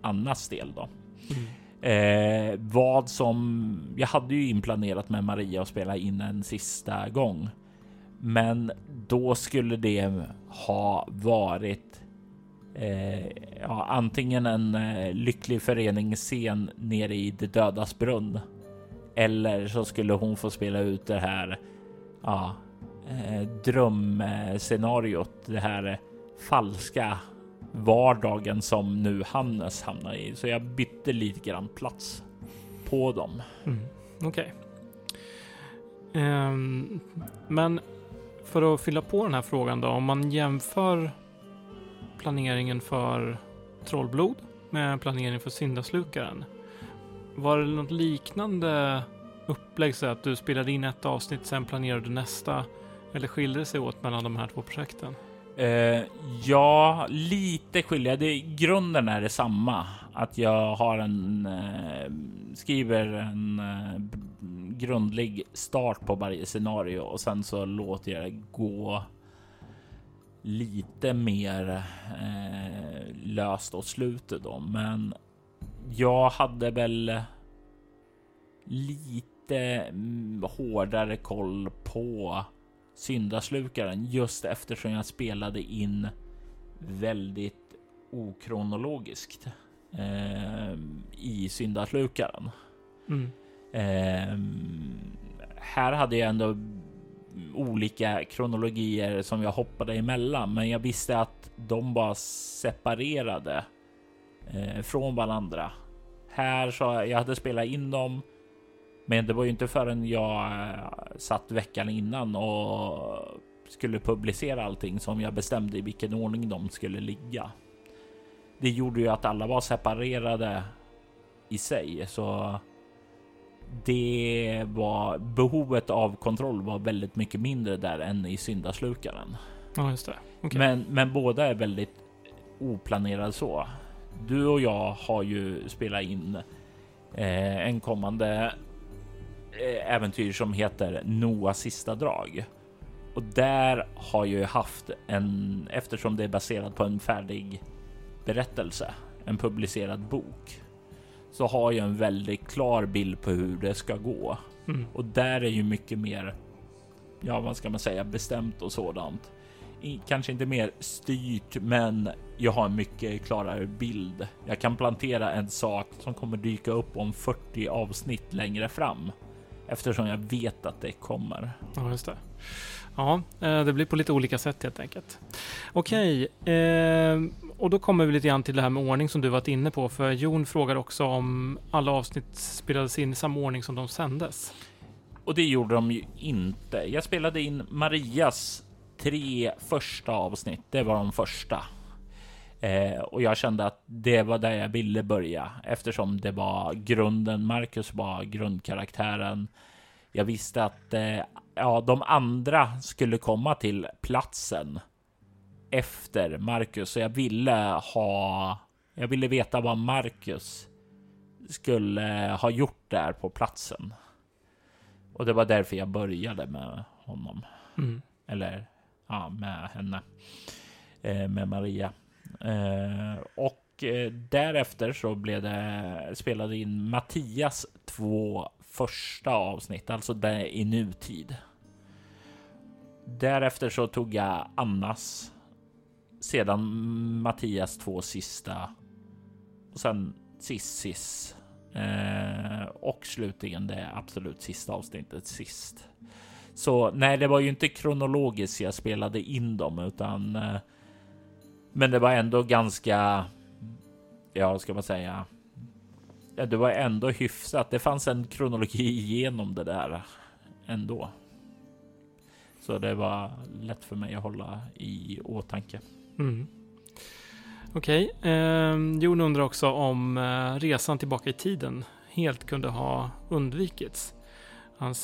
Annas del då. Mm. Eh, vad som jag hade ju inplanerat med Maria att spela in en sista gång, men då skulle det ha varit eh, ja, antingen en eh, lycklig föreningsscen nere i det dödas brunn eller så skulle hon få spela ut det här ja, eh, drömscenariot, det här falska vardagen som nu Hannes hamnar i. Så jag bytte lite grann plats på dem. Mm, Okej. Okay. Um, men för att fylla på den här frågan då, om man jämför planeringen för Trollblod med planeringen för Syndaslukaren. Var det något liknande upplägg så att du spelade in ett avsnitt, sen planerade du nästa? Eller skiljer det sig åt mellan de här två projekten? Eh, ja, lite skiljer. Det, grunden är detsamma. Att jag har en eh, skriver en eh, grundlig start på varje scenario och sen så låter jag det gå lite mer eh, löst åt slutet då. Men jag hade väl lite mm, hårdare koll på syndaslukaren just eftersom jag spelade in väldigt okronologiskt eh, i syndaslukaren. Mm. Eh, här hade jag ändå olika kronologier som jag hoppade emellan, men jag visste att de var separerade eh, från varandra. Här så jag hade spelat in dem men det var ju inte förrän jag eh, satt veckan innan och skulle publicera allting som jag bestämde i vilken ordning de skulle ligga. Det gjorde ju att alla var separerade i sig, så det var behovet av kontroll var väldigt mycket mindre där än i syndaslukaren. Ja, just det. Okay. Men, men båda är väldigt oplanerade så. Du och jag har ju spelat in eh, en kommande äventyr som heter Noahs sista drag. Och där har jag ju haft en, eftersom det är baserat på en färdig berättelse, en publicerad bok, så har jag en väldigt klar bild på hur det ska gå. Mm. Och där är ju mycket mer, ja vad ska man säga, bestämt och sådant. Kanske inte mer styrt, men jag har en mycket klarare bild. Jag kan plantera en sak som kommer dyka upp om 40 avsnitt längre fram eftersom jag vet att det kommer. Ja, just det. Ja, eh, det blir på lite olika sätt helt enkelt. Okej, eh, och då kommer vi lite grann till det här med ordning som du varit inne på. För Jon frågar också om alla avsnitt spelades in i samma ordning som de sändes. Och det gjorde de ju inte. Jag spelade in Marias tre första avsnitt. Det var de första. Eh, och jag kände att det var där jag ville börja eftersom det var grunden. Marcus var grundkaraktären. Jag visste att eh, ja, de andra skulle komma till platsen efter Marcus, så jag ville ha. Jag ville veta vad Marcus skulle ha gjort där på platsen. Och det var därför jag började med honom. Mm. Eller ja, med henne. Eh, med Maria. Eh, och eh, därefter så blev det spelade in Mattias två första avsnitt, alltså det i nutid. Därefter så tog jag Annas, sedan Mattias två sista och sen Sissis eh, och slutligen det absolut sista avsnittet sist. Så nej, det var ju inte kronologiskt jag spelade in dem, utan eh, men det var ändå ganska, ja, ska man säga? Ja, det var ändå hyfsat. Det fanns en kronologi igenom det där ändå. Så det var lätt för mig att hålla i åtanke. Mm. Okej, okay. eh, Jon undrar också om eh, resan tillbaka i tiden helt kunde ha undvikits. Han,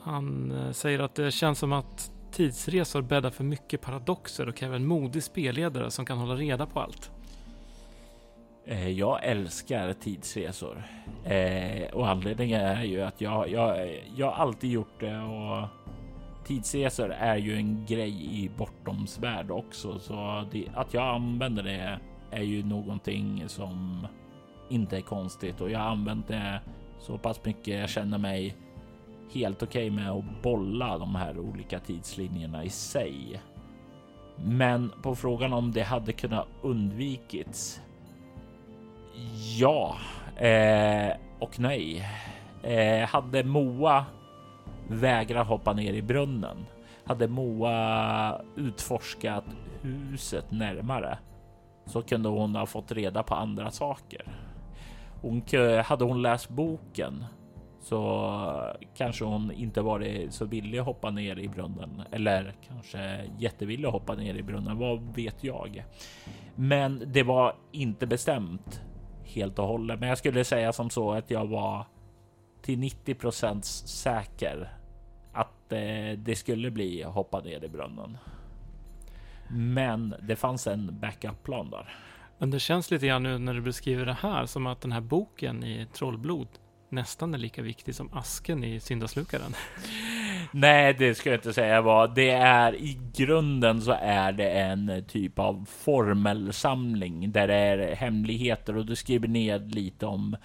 han eh, säger att det känns som att Tidsresor bäddar för mycket paradoxer och kräver en modig spelledare som kan hålla reda på allt. Eh, jag älskar tidsresor eh, och anledningen är ju att jag, jag, jag alltid gjort det och tidsresor är ju en grej i Bortoms värld också, så det, att jag använder det är ju någonting som inte är konstigt och jag har använt det så pass mycket. Jag känner mig helt okej okay med att bolla de här olika tidslinjerna i sig. Men på frågan om det hade kunnat undvikits. Ja eh, och nej. Eh, hade Moa vägrat hoppa ner i brunnen, hade Moa utforskat huset närmare så kunde hon ha fått reda på andra saker. Hon, hade hon läst boken så eh, kanske hon inte varit så villig att hoppa ner i brunnen eller kanske jättevillig att hoppa ner i brunnen. Vad vet jag? Men det var inte bestämt helt och hållet. Men jag skulle säga som så att jag var till 90% säker att eh, det skulle bli hoppa ner i brunnen. Men det fanns en backup plan där. Men det känns lite grann nu när du beskriver det här som att den här boken i Trollblod nästan är lika viktig som asken i syndaslukaren. Nej, det ska jag inte säga var. Det är i grunden så är det en typ av formelsamling där det är hemligheter och du skriver ned lite om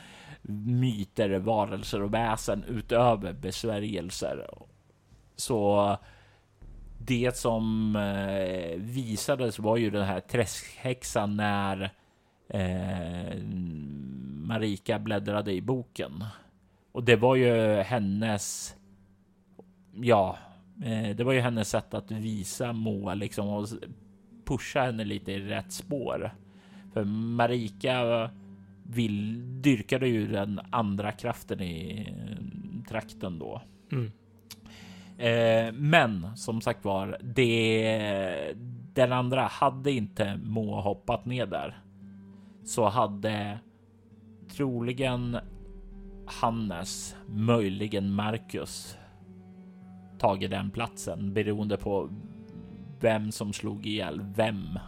myter, varelser och väsen utöver besvärjelser. Så det som eh, visades var ju den här träskhäxan när eh, Marika bläddrade i boken. Och det var ju hennes, ja, eh, det var ju hennes sätt att visa Moa liksom och pusha henne lite i rätt spår. För Marika vill, dyrkade ju den andra kraften i trakten då. Mm. Eh, men som sagt var, det, den andra hade inte Moa hoppat ner där så hade troligen Hannes, möjligen Marcus tagit den platsen beroende på vem som slog ihjäl vem.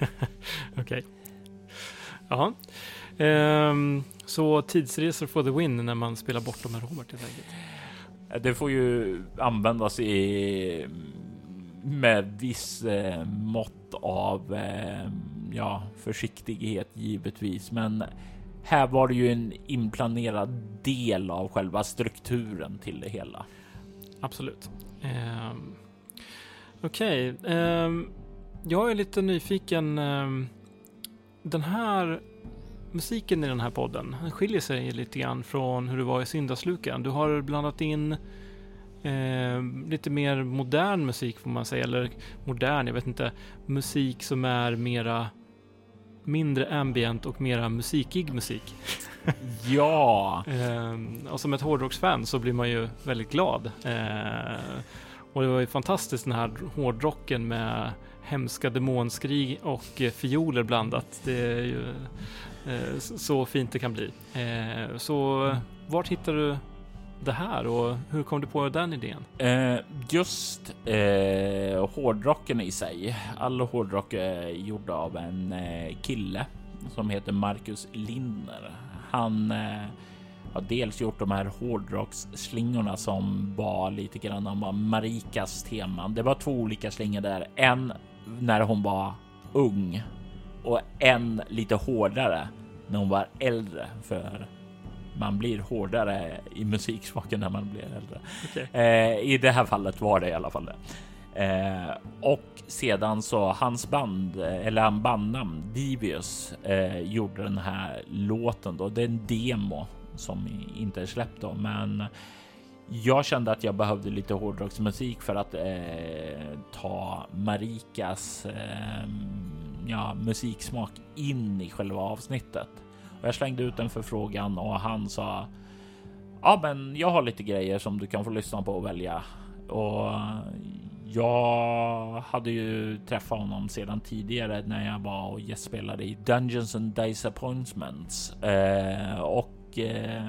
Okej. Okay. Ja. Um, så tidsresor for the win när man spelar bort dem med Robert helt enkelt. Det får ju användas i med viss eh, mått av eh, ja, försiktighet givetvis, men här var det ju en inplanerad del av själva strukturen till det hela. Absolut. Um, Okej, okay. um, jag är lite nyfiken. Um, den här musiken i den här podden skiljer sig lite grann från hur det var i Syndaslukan. Du har blandat in eh, lite mer modern musik får man säga, eller modern, jag vet inte, musik som är mera mindre ambient och mera musikig musik. ja! eh, och som ett hårdrocksfan så blir man ju väldigt glad. Eh, och det var ju fantastiskt den här hårdrocken med hemska demonskrig och eh, fioler blandat. Det är ju eh, så fint det kan bli. Eh, så vart hittar du det här och hur kom du på den idén? Eh, just eh, hårdrocken i sig. All hårdrock är gjord av en eh, kille som heter Marcus Lindner. Han eh, har dels gjort de här hårdrocksslingorna som var lite grann om Marikas teman. Det var två olika slingor där. En när hon var ung och en lite hårdare när hon var äldre för man blir hårdare i musiksmaken när man blir äldre. Okay. Eh, I det här fallet var det i alla fall det. Eh, och sedan så hans band eller han bandnamn Divius eh, gjorde den här låten då. Det är en demo som inte är släppt då, men jag kände att jag behövde lite hårdrocksmusik för att eh, ta Marikas eh, ja, musiksmak in i själva avsnittet. Och jag slängde ut en förfrågan och han sa Ja, men jag har lite grejer som du kan få lyssna på och välja. Och jag hade ju träffat honom sedan tidigare när jag var och gästspelade i Dungeons and Disappointments eh, och eh,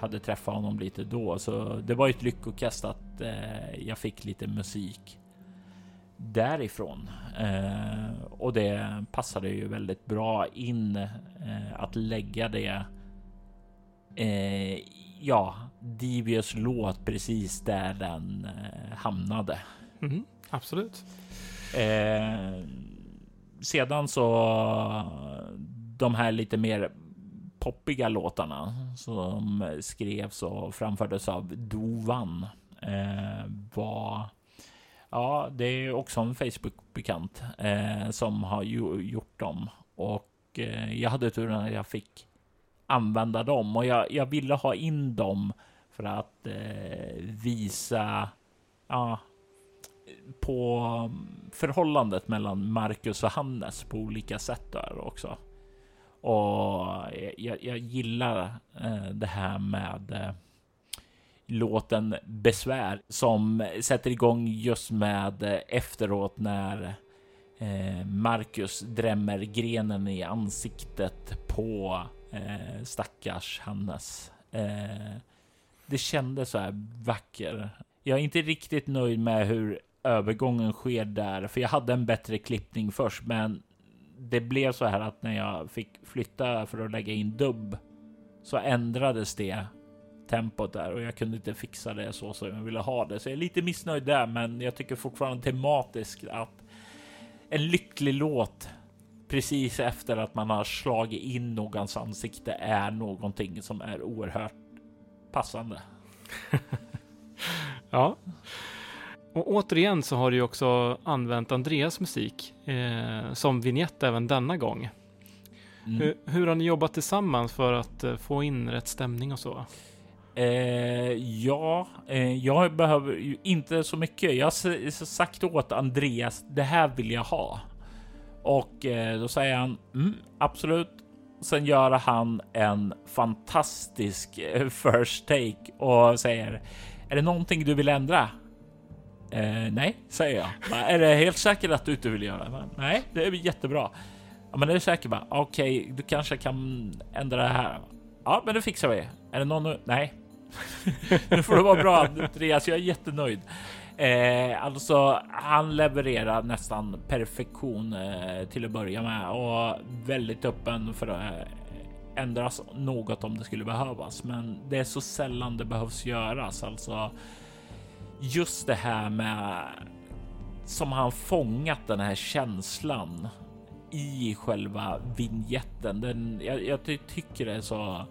hade träffat honom lite då, så det var ett lyckokast att eh, jag fick lite musik därifrån. Eh, och det passade ju väldigt bra in eh, att lägga det eh, ja, Divius låt precis där den eh, hamnade. Mm, absolut. Eh, sedan så de här lite mer poppiga låtarna som skrevs och framfördes av Dovan eh, var Ja, det är också en Facebook-bekant eh, som har ju, gjort dem och eh, jag hade turen att jag fick använda dem och jag, jag ville ha in dem för att eh, visa ja, på mm, förhållandet mellan Marcus och Hannes på olika sätt där också. Och eh, jag, jag gillar eh, det här med eh, låten Besvär som sätter igång just med eh, efteråt när eh, Marcus drämmer grenen i ansiktet på eh, stackars Hannes. Eh, det kändes så här vacker. Jag är inte riktigt nöjd med hur övergången sker där, för jag hade en bättre klippning först, men det blev så här att när jag fick flytta för att lägga in dubb så ändrades det tempot där och jag kunde inte fixa det så som jag ville ha det. Så jag är lite missnöjd där, men jag tycker fortfarande tematiskt att en lycklig låt precis efter att man har slagit in någons ansikte är någonting som är oerhört passande. ja. Och återigen så har du också använt Andreas musik eh, som vignett även denna gång. Mm. Hur, hur, har ni jobbat tillsammans för att eh, få in rätt stämning och så? Eh, ja, eh, jag behöver ju inte så mycket. Jag har sagt åt Andreas, det här vill jag ha. Och eh, då säger han mm, absolut. Sen gör han en fantastisk eh, first take och säger är det någonting du vill ändra? Eh, nej, säger jag. är det helt säkert att du inte vill göra det? Nej, det är jättebra. Ja, men är du säker? Okej, okay, du kanske kan ändra det här. Ja, men det fixar vi. Är det någon nu? Nej. nu får det vara bra Andreas. Jag är jättenöjd. Eh, alltså, han levererar nästan perfektion eh, till att börja med och väldigt öppen för att eh, ändras något om det skulle behövas. Men det är så sällan det behövs göras. Alltså, just det här med som han fångat den här känslan i själva vinjetten. Den, jag, jag tycker det är så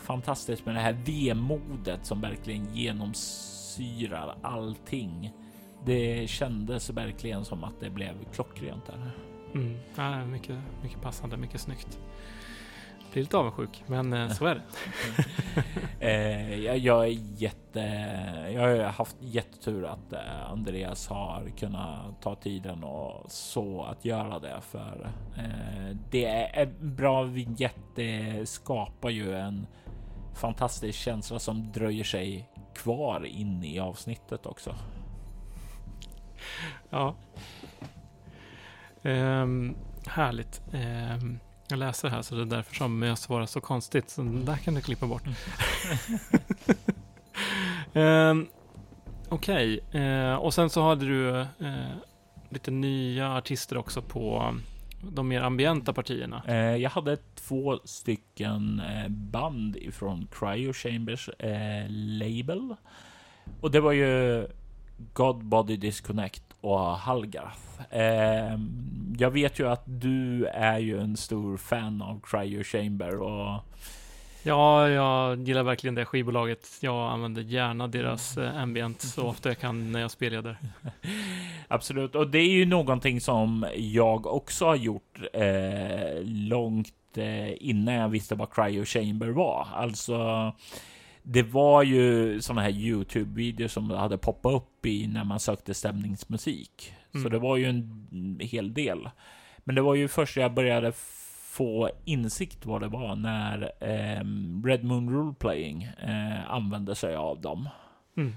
fantastiskt med det här vemodet som verkligen genomsyrar allting. Det kändes verkligen som att det blev klockrent där. Mm. Ja, mycket, mycket passande, mycket snyggt blir lite avundsjuk, men eh, så är det. eh, jag, jag, är jätte... Jag har haft jättetur att eh, Andreas har kunnat ta tiden och så att göra det för eh, det är en bra vignett. Det skapar ju en fantastisk känsla som dröjer sig kvar in i avsnittet också. Ja. Um, härligt. Um, jag läser här så det är därför som jag svarar så konstigt. Så där kan du klippa bort. um, Okej, okay. uh, och sen så hade du uh, lite nya artister också på de mer ambienta partierna. Eh, jag hade två stycken eh, band ifrån Cryo Chambers eh, label. Och det var ju God Body Disconnect och Halgarth. Eh, jag vet ju att du är ju en stor fan av Cryo Chamber och Ja, jag gillar verkligen det skivbolaget. Jag använder gärna deras eh, ambient så ofta jag kan när jag spelleder. Absolut, och det är ju någonting som jag också har gjort eh, långt eh, innan jag visste vad Cryo Chamber var. Alltså det var ju sådana här Youtube-videor som hade poppat upp i när man sökte stämningsmusik. Mm. Så det var ju en hel del. Men det var ju först jag började få insikt vad det var när eh, Red Moon Rule Playing eh, använde sig av dem. Mm.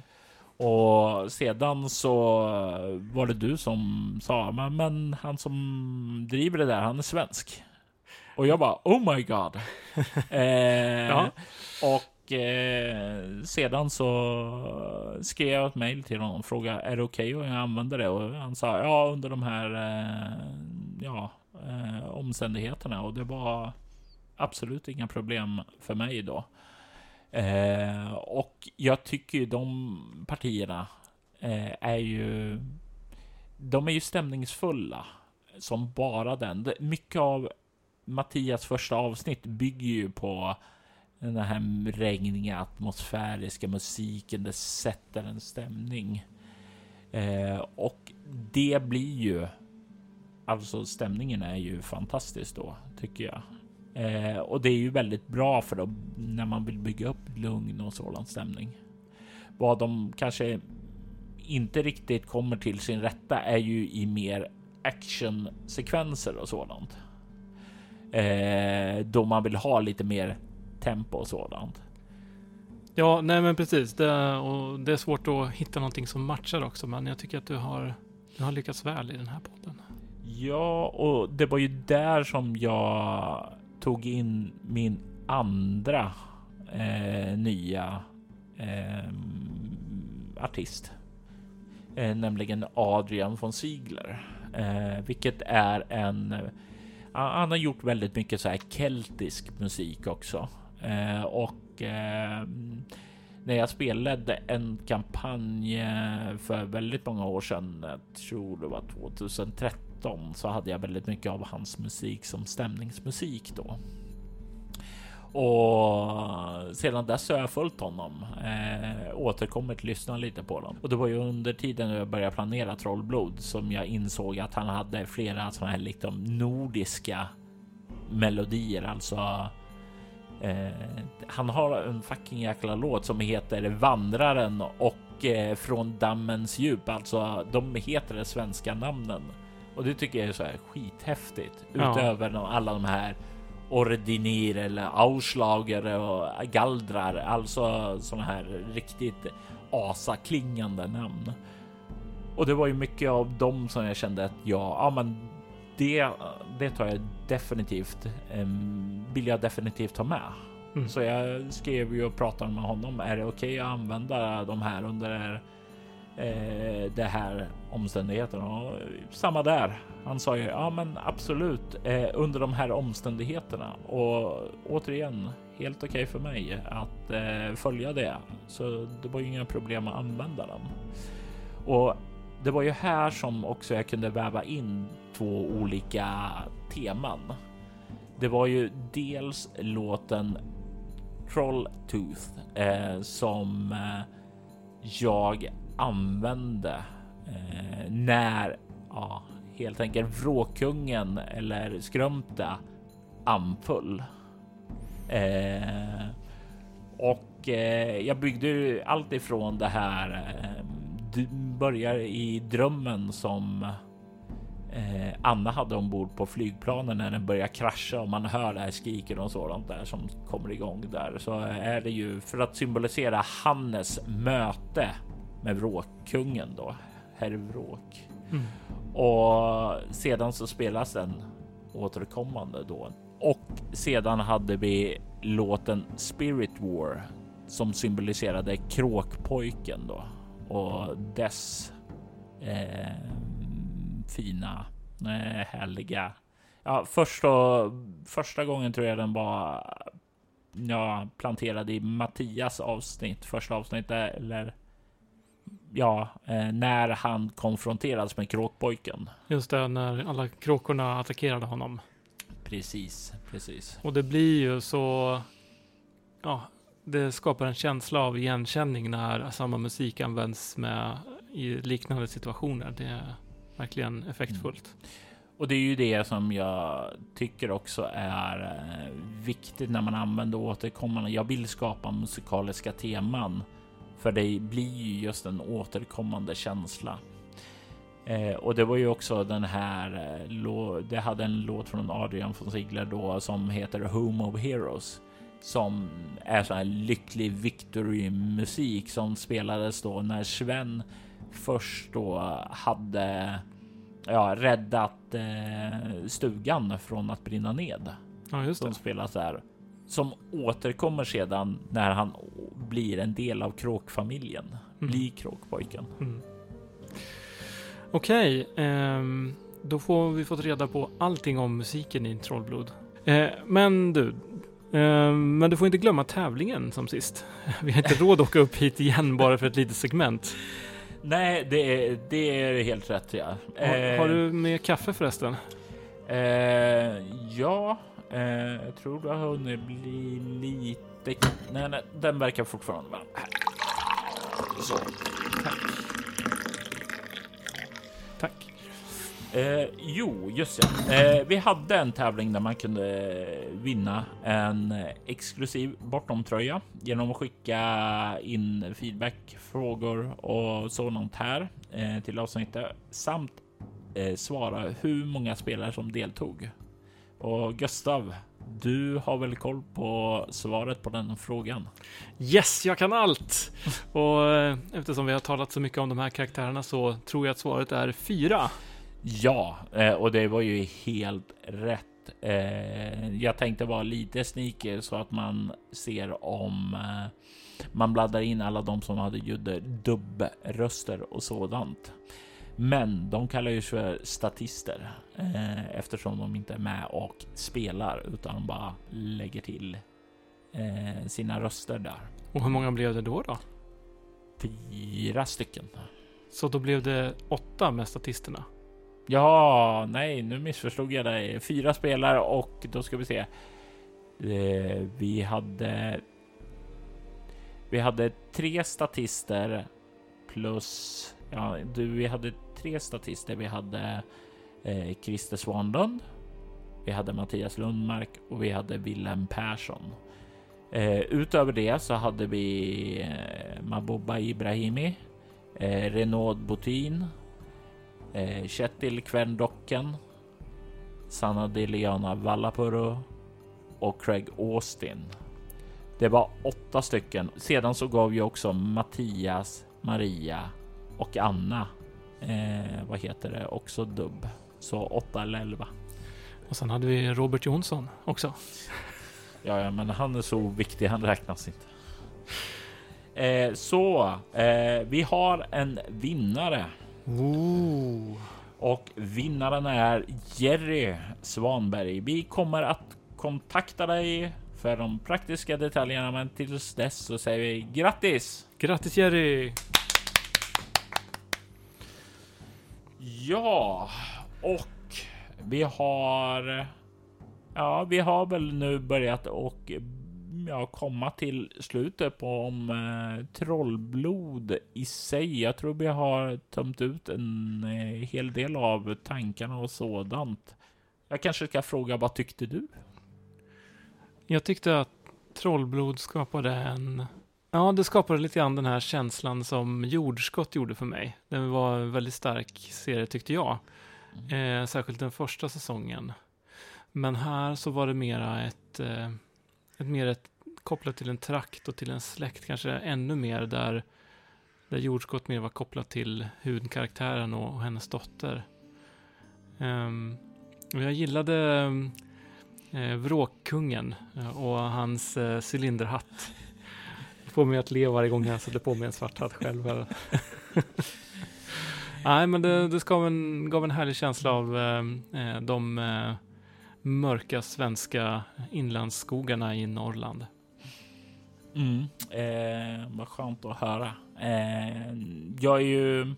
Och sedan så var det du som sa, men, men han som driver det där, han är svensk. Och jag bara, oh my god. eh, ja. Och eh, sedan så skrev jag ett mail till honom och frågade är det okej okay? och jag använder det och han sa ja under de här eh, ja, eh, omständigheterna och det var absolut inga problem för mig då. Eh, och jag tycker ju de partierna eh, är ju... De är ju stämningsfulla som bara den. Mycket av Mattias första avsnitt bygger ju på den här regniga atmosfäriska musiken. Det sätter en stämning. Eh, och det blir ju alltså stämningen är ju fantastisk då tycker jag. Eh, och det är ju väldigt bra för dem när man vill bygga upp lugn och sådan stämning. Vad de kanske inte riktigt kommer till sin rätta är ju i mer actionsekvenser och sådant. Eh, då man vill ha lite mer tempo och sådant. Ja, nej men precis. Det, och det är svårt att hitta någonting som matchar också, men jag tycker att du har, du har lyckats väl i den här podden. Ja, och det var ju där som jag tog in min andra eh, nya eh, artist, eh, nämligen Adrian von Ziegler, eh, vilket är en han har gjort väldigt mycket så här keltisk musik också. Eh, och eh, när jag spelade en kampanj eh, för väldigt många år sedan, jag tror det var 2013, så hade jag väldigt mycket av hans musik som stämningsmusik då. Och sedan dess har jag följt honom, eh, återkommit lyssna lite på dem. Och det var ju under tiden jag började planera Trollblod som jag insåg att han hade flera sådana här liksom nordiska melodier, alltså Eh, han har en fucking jäkla låt som heter Vandraren och eh, Från dammens djup. Alltså, de heter de svenska namnen och det tycker jag är så här skithäftigt. Ja. Utöver alla de här Ordinir eller Auslager och Galdrar, alltså sådana här riktigt asaklingande namn. Och det var ju mycket av dem som jag kände att ja, ja, men det, det tar jag definitivt. Um, vill jag definitivt ha med. Mm. Så jag skrev ju och pratade med honom. Är det okej okay att använda de här under eh, det här omständigheterna? Och samma där. Han sa ju ja, men absolut eh, under de här omständigheterna och återigen helt okej okay för mig att eh, följa det. Så det var ju inga problem att använda dem. Och det var ju här som också jag kunde väva in två olika teman. Det var ju dels låten Troll Tooth eh, som eh, jag använde eh, när ja, helt enkelt Vråkungen eller Skrömta anföll. Eh, och eh, jag byggde allt ifrån det här. Eh, du börjar i drömmen som eh, Anna hade ombord på flygplanen när den börjar krascha och man hör det här skriken och sådant där som kommer igång där så är det ju för att symbolisera Hannes möte med vråkkungen då, herr Vråk. Mm. Och sedan så spelas den återkommande då. Och sedan hade vi låten Spirit War som symboliserade kråkpojken då och dess eh, fina, eh, härliga. Ja, först och, första gången tror jag den var ja, planterad i Mattias avsnitt, första avsnittet eller ja, eh, när han konfronterades med kråkpojken. Just det, när alla kråkorna attackerade honom. Precis, precis. Och det blir ju så, ja, det skapar en känsla av igenkänning när samma musik används med i liknande situationer. Det är verkligen effektfullt. Mm. Och det är ju det som jag tycker också är eh, viktigt när man använder återkommande. Jag vill skapa musikaliska teman för det blir ju just en återkommande känsla. Eh, och det var ju också den här. Eh, det hade en låt från Adrian von Ziegler då som heter Home of Heroes som är så här lycklig victory musik som spelades då när Sven först då hade ja, räddat eh, stugan från att brinna ned. Ja, just det. Som spelas där. Som återkommer sedan när han blir en del av kråkfamiljen. Mm. Blir kråkpojken. Mm. Okej, okay, eh, då får vi fått reda på allting om musiken i Trollblod. Eh, men du, Eh, men du får inte glömma tävlingen som sist. Vi har inte råd att åka upp hit igen bara för ett litet segment. Nej, det är, det är helt rätt. Ja. Har, har du med kaffe förresten? Eh, ja, eh, jag tror det har hunnit bli lite. Nej, nej, den verkar fortfarande vara här. Så. Tack. Eh, jo, just ja. Eh, vi hade en tävling där man kunde vinna en exklusiv bortomtröja genom att skicka in feedback, frågor och sådant här eh, till avsnittet samt eh, svara hur många spelare som deltog. Och Gustav, du har väl koll på svaret på den frågan? Yes, jag kan allt! Och eh, eftersom vi har talat så mycket om de här karaktärerna så tror jag att svaret är fyra. Ja, eh, och det var ju helt rätt. Eh, jag tänkte vara lite sneaker så att man ser om man blandar in alla de som hade gjorde dubbröster och sådant. Men de kallar ju sig för statister eh, eftersom de inte är med och spelar utan bara lägger till eh, sina röster där. Och hur många blev det då? då? Fyra stycken. Så då blev det åtta med statisterna? Ja, nej, nu missförstod jag dig. Fyra spelare och då ska vi se. Eh, vi hade. Vi hade tre statister plus ja, du, vi hade tre statister. Vi hade eh, Christer Svanlund, vi hade Mattias Lundmark och vi hade Willem Persson. Eh, utöver det så hade vi eh, Mabuba Ibrahimi, eh, Renaud Botin, eh, Kjetil Kvendocken, Sanna Diliana Vallapuro och Craig Austin. Det var åtta stycken. Sedan så gav ju också Mattias, Maria och Anna, eh, vad heter det, också dubb. Så 8 eller 11. Och sen hade vi Robert Jonsson också. Ja, ja men han är så viktig, han räknas inte. Eh, så eh, vi har en vinnare. Ooh. Och vinnaren är Jerry Svanberg. Vi kommer att kontakta dig för de praktiska detaljerna, men tills dess så säger vi grattis! Grattis Jerry! Ja, och vi har. Ja, vi har väl nu börjat och ja, komma till slutet på om eh, trollblod i sig. Jag tror vi har tömt ut en eh, hel del av tankarna och sådant. Jag kanske ska fråga, vad tyckte du? Jag tyckte att trollblod skapade en Ja, det skapade lite grann den här känslan som Jordskott gjorde för mig. Den var en väldigt stark serie tyckte jag. Mm. Eh, särskilt den första säsongen. Men här så var det mera ett, eh, ett mer ett, kopplat till en trakt och till en släkt, kanske ännu mer där, där Jordskott mer var kopplat till huvudkaraktären och, och hennes dotter. Um, och jag gillade eh, Vråkkungen eh, och hans eh, cylinderhatt får mig att le varje gång jag sätter på mig en svart hatt själv. Nej, men det, det gav, en, gav en härlig känsla av eh, eh, de eh, mörka svenska inlandsskogarna i Norrland. Mm, eh, vad skönt att höra. Eh, jag är ju.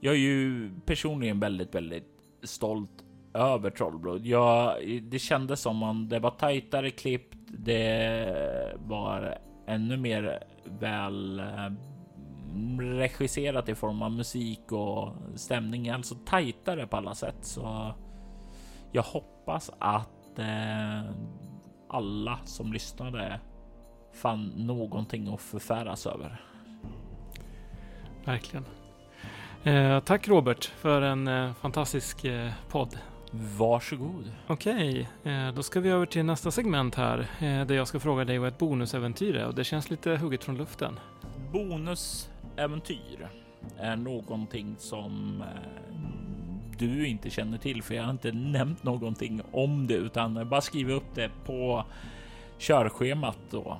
Jag är ju personligen väldigt, väldigt stolt över Trollblod. Jag, det kändes som om det var tajtare klippt. Det var ännu mer väl eh, regisserat i form av musik och stämning, alltså tajtare på alla sätt. Så jag hoppas att eh, alla som lyssnade fann någonting att förfäras över. Verkligen. Eh, tack Robert för en eh, fantastisk eh, podd. Varsågod. Okej, eh, då ska vi över till nästa segment här eh, där jag ska fråga dig vad ett bonusäventyr är och det känns lite hugget från luften. Bonusäventyr är någonting som eh, du inte känner till för jag har inte nämnt någonting om det utan bara skriva upp det på körschemat då.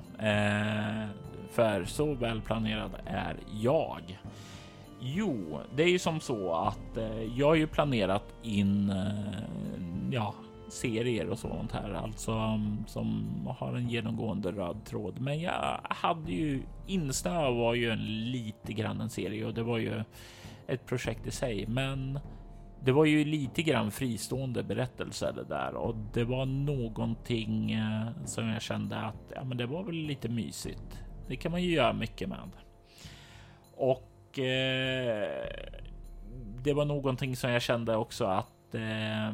För så välplanerad är jag. Jo, det är ju som så att eh, jag har ju planerat in, eh, ja, serier och sånt här, alltså mm, som har en genomgående röd tråd. Men jag hade ju Insnö var ju en lite grann en serie och det var ju ett projekt i sig, men det var ju lite grann fristående berättelser det där och det var någonting eh, som jag kände att ja, men det var väl lite mysigt. Det kan man ju göra mycket med. Och eh, det var någonting som jag kände också att eh,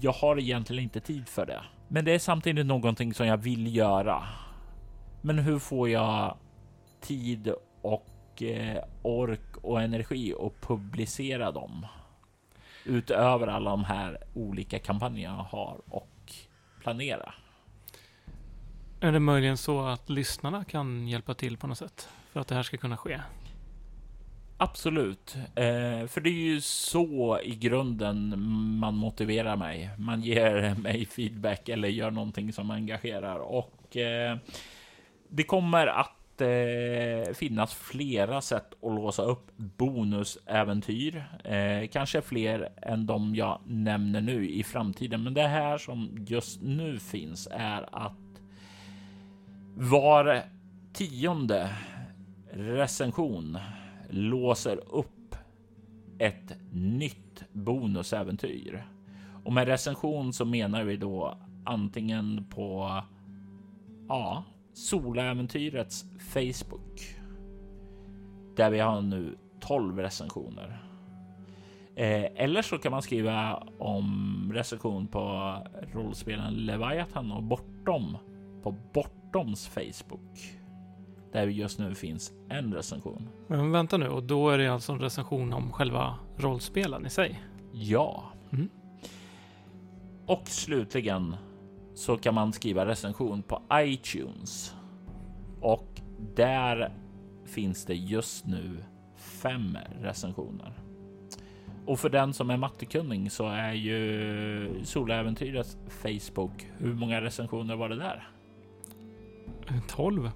jag har egentligen inte tid för det. Men det är samtidigt någonting som jag vill göra. Men hur får jag tid och eh, ork och energi att publicera dem? Utöver alla de här olika kampanjerna jag har och planera. Är det möjligen så att lyssnarna kan hjälpa till på något sätt för att det här ska kunna ske? Absolut, eh, för det är ju så i grunden man motiverar mig. Man ger mig feedback eller gör någonting som engagerar och eh, det kommer att eh, finnas flera sätt att låsa upp bonusäventyr. Eh, kanske fler än de jag nämner nu i framtiden, men det här som just nu finns är att var tionde recension låser upp ett nytt bonusäventyr. Och med recension så menar vi då antingen på ja, Soläventyrets Facebook. Där vi har nu 12 recensioner. Eh, eller så kan man skriva om recension på rollspelen Leviathan och Bortom på Bortoms Facebook där just nu finns en recension. Men vänta nu, och då är det alltså en recension om själva rollspelen i sig? Ja. Mm. Och slutligen så kan man skriva recension på iTunes och där finns det just nu fem recensioner. Och för den som är mattekunnig så är ju Soläventyrets Facebook. Hur många recensioner var det där? 12.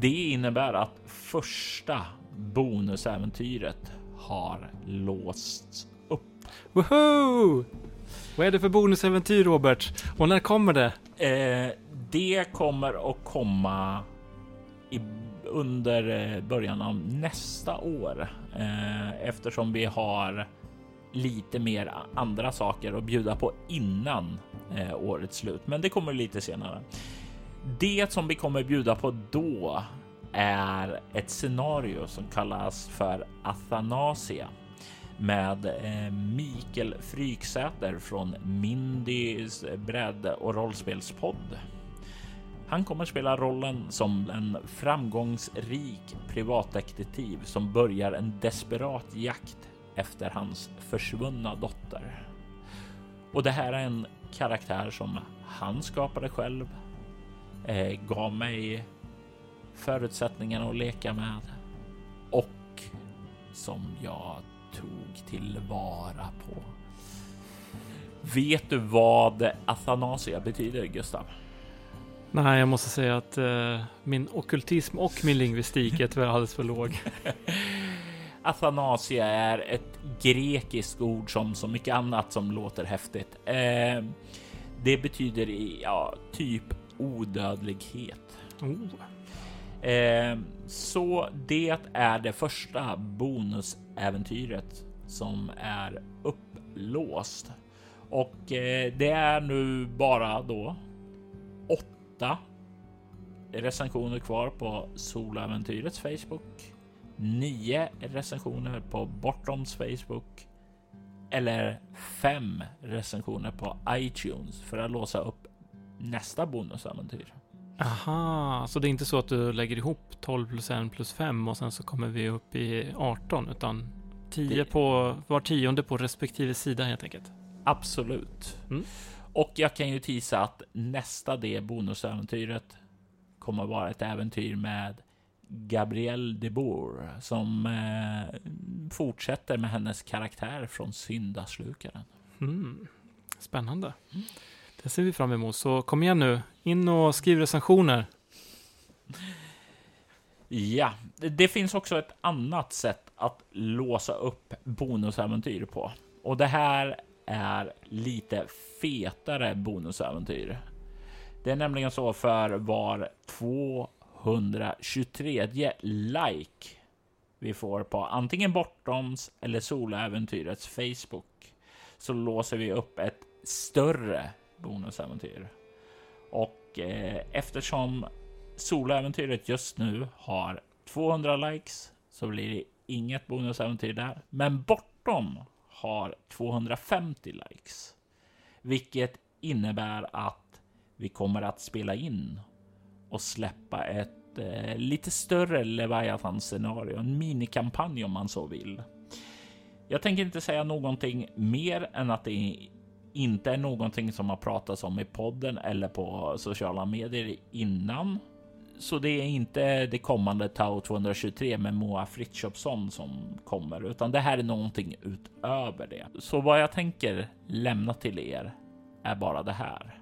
Det innebär att första bonusäventyret har låsts upp. Woho! Vad är det för bonusäventyr Robert? Och när kommer det? Eh, det kommer att komma i, under eh, början av nästa år eh, eftersom vi har lite mer andra saker att bjuda på innan eh, årets slut. Men det kommer lite senare. Det som vi kommer bjuda på då är ett scenario som kallas för Athanasia med eh, Mikael Fryksäter från Mindys bredd och rollspelspodd. Han kommer spela rollen som en framgångsrik privatdetektiv som börjar en desperat jakt efter hans försvunna dotter. Och det här är en karaktär som han skapade själv eh, gav mig förutsättningarna att leka med och som jag tog tillvara på. Vet du vad Athanasia betyder, Gustav? Nej, jag måste säga att eh, min okultism och min lingvistik är tyvärr alldeles för låg. Athanasia är ett grekiskt ord som så mycket annat som låter häftigt. Eh, det betyder ja, typ odödlighet. Oh. Eh, så det är det första bonusäventyret som är upplåst och eh, det är nu bara då åtta recensioner kvar på Soläventyrets Facebook. Nio recensioner på Bortoms Facebook eller fem recensioner på iTunes för att låsa upp nästa bonusäventyr. Aha, så det är inte så att du lägger ihop 12 plus 1 plus 5 och sen så kommer vi upp i 18 utan 10 det... på var tionde på respektive sida helt enkelt? Absolut. Mm. Och jag kan ju tisa att nästa det bonusäventyret kommer vara ett äventyr med Gabrielle de Boer som eh, fortsätter med hennes karaktär från Syndaslukaren. Mm. Spännande. Mm. Det ser vi fram emot. Så kom igen nu, in och skriv recensioner. Ja, det finns också ett annat sätt att låsa upp bonusäventyr på. Och det här är lite fetare bonusäventyr. Det är nämligen så för var 223 like vi får på antingen Bortoms eller Soläventyrets Facebook så låser vi upp ett större bonusäventyr. Och eh, eftersom soloäventyret just nu har 200 likes så blir det inget bonusäventyr där. Men Bortom har 250 likes, vilket innebär att vi kommer att spela in och släppa ett eh, lite större Leviathan scenario, en minikampanj om man så vill. Jag tänker inte säga någonting mer än att det inte är någonting som har pratats om i podden eller på sociala medier innan. Så det är inte det kommande Tau 223 med Moa Frithiofsson som kommer, utan det här är någonting utöver det. Så vad jag tänker lämna till er är bara det här.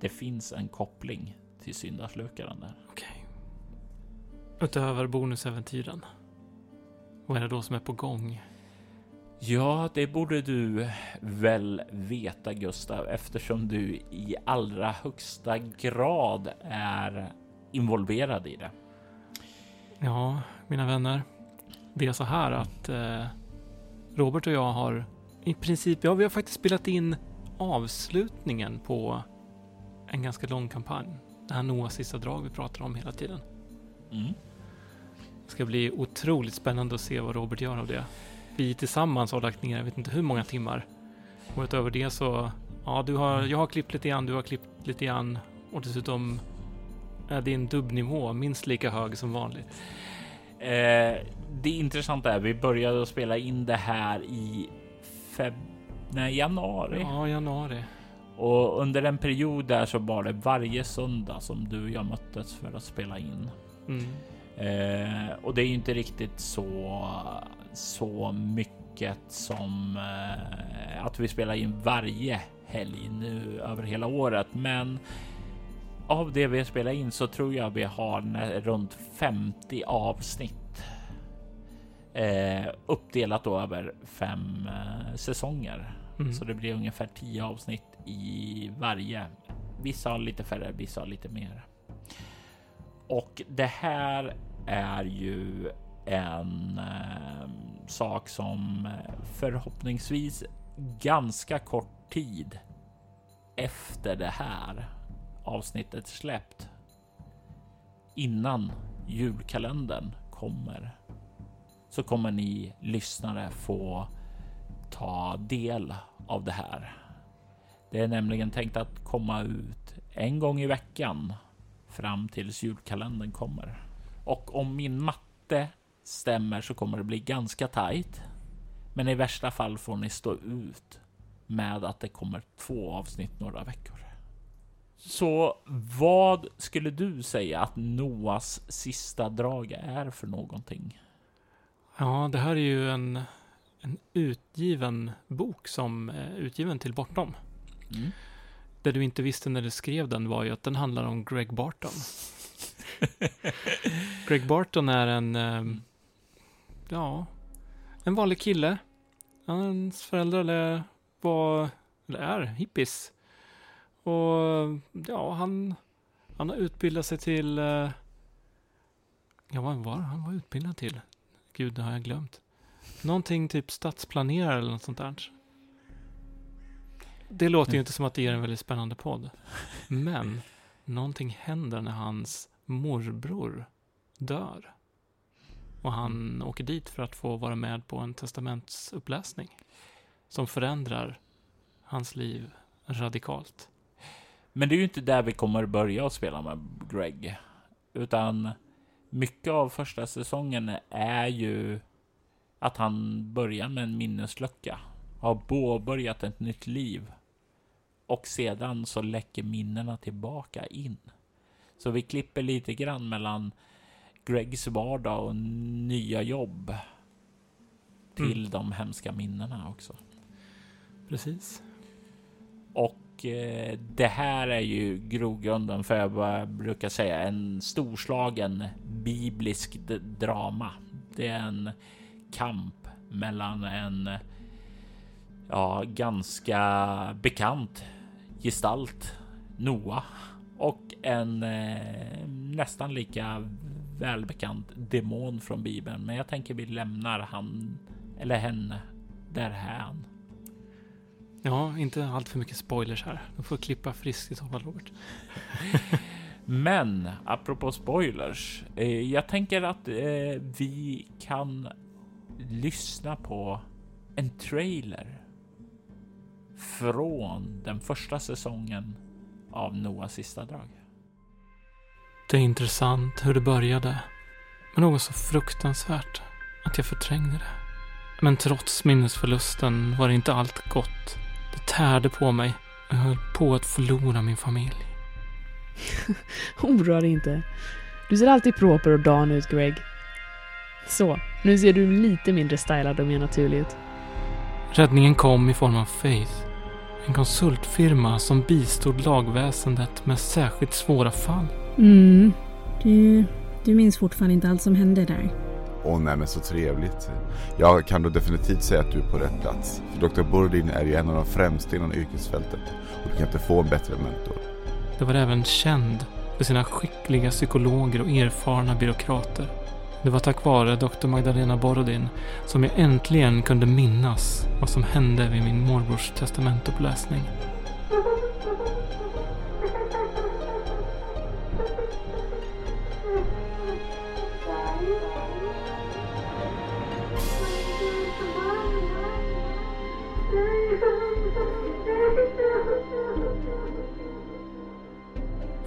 Det finns en koppling till syndaslukaren där. Okej. Utöver bonusäventyren. Vad är det då som är på gång? Ja, det borde du väl veta Gustav, eftersom du i allra högsta grad är involverad i det. Ja, mina vänner. Det är så här att eh, Robert och jag har i princip, ja, vi har faktiskt spelat in avslutningen på en ganska lång kampanj. Det här Noahs sista drag vi pratar om hela tiden. Mm. Det ska bli otroligt spännande att se vad Robert gör av det. Vi tillsammans har lagt ner, jag vet inte hur många timmar. Och utöver det så, ja, du har, jag har klippt lite grann, du har klippt lite grann och dessutom är din dubbnivå minst lika hög som vanligt. Eh, det intressanta är vi började att spela in det här i feb nej, januari Ja, januari. och under en period där så var det varje söndag som du och jag möttes för att spela in. Mm. Eh, och det är ju inte riktigt så så mycket som eh, att vi spelar in varje helg nu över hela året, men av det vi spelar in så tror jag vi har runt 50 avsnitt. Eh, uppdelat då över fem eh, säsonger. Mm. Så det blir ungefär 10 avsnitt i varje. Vissa har lite färre, vissa har lite mer. Och det här är ju en eh, sak som eh, förhoppningsvis ganska kort tid efter det här avsnittet släppt innan julkalendern kommer så kommer ni lyssnare få ta del av det här. Det är nämligen tänkt att komma ut en gång i veckan fram tills julkalendern kommer. Och om min matte stämmer så kommer det bli ganska tajt. Men i värsta fall får ni stå ut med att det kommer två avsnitt några veckor. Så vad skulle du säga att Noas sista drag är för någonting? Ja, det här är ju en, en utgiven bok som är utgiven till Bortom. Mm. Det du inte visste när du skrev den var ju att den handlar om Greg Barton. Greg Barton är en, ehm, ja, en vanlig kille. Hans föräldrar var, eller är hippies. Och ja, han, han har utbildat sig till, eh, ja vad var det han var utbildad till? Gud, det har jag glömt. Någonting typ stadsplanerare eller något sånt där. Det låter ju inte som att det ger en väldigt spännande podd. Men någonting händer när hans morbror dör. Och han åker dit för att få vara med på en testamentsuppläsning. Som förändrar hans liv radikalt. Men det är ju inte där vi kommer börja att spela med Greg, utan mycket av första säsongen är ju att han börjar med en minneslucka, har påbörjat ett nytt liv och sedan så läcker minnena tillbaka in. Så vi klipper lite grann mellan Gregs vardag och nya jobb till de hemska minnena också. Precis. Och eh, det här är ju grogrunden för vad jag brukar säga en storslagen biblisk drama. Det är en kamp mellan en ja, ganska bekant gestalt, Noah och en eh, nästan lika välbekant demon från Bibeln. Men jag tänker vi lämnar han eller henne därhän. Ja, inte allt för mycket spoilers här. Du får klippa friskt i så fall, Robert. Men apropå spoilers. Eh, jag tänker att eh, vi kan lyssna på en trailer från den första säsongen av Noahs sista drag. Det är intressant hur det började med något så fruktansvärt att jag förträngde det. Men trots minnesförlusten var det inte allt gott. Det tärde på mig och jag höll på att förlora min familj. Oroa dig inte. Du ser alltid proper och dan ut, Greg. Så, nu ser du lite mindre stylad och mer naturlig ut. Räddningen kom i form av Faith. En konsultfirma som bistod lagväsendet med särskilt svåra fall. Mm. Du, du minns fortfarande inte allt som hände där? Åh nej men så trevligt. Jag kan då definitivt säga att du är på rätt plats. För Dr. Burdin är ju en av de främsta inom yrkesfältet. Och du kan inte få en bättre mentor. Det var även känd för sina skickliga psykologer och erfarna byråkrater. Det var tack vare Dr. Magdalena Borodin som jag äntligen kunde minnas vad som hände vid min morbrors testamentuppläsning.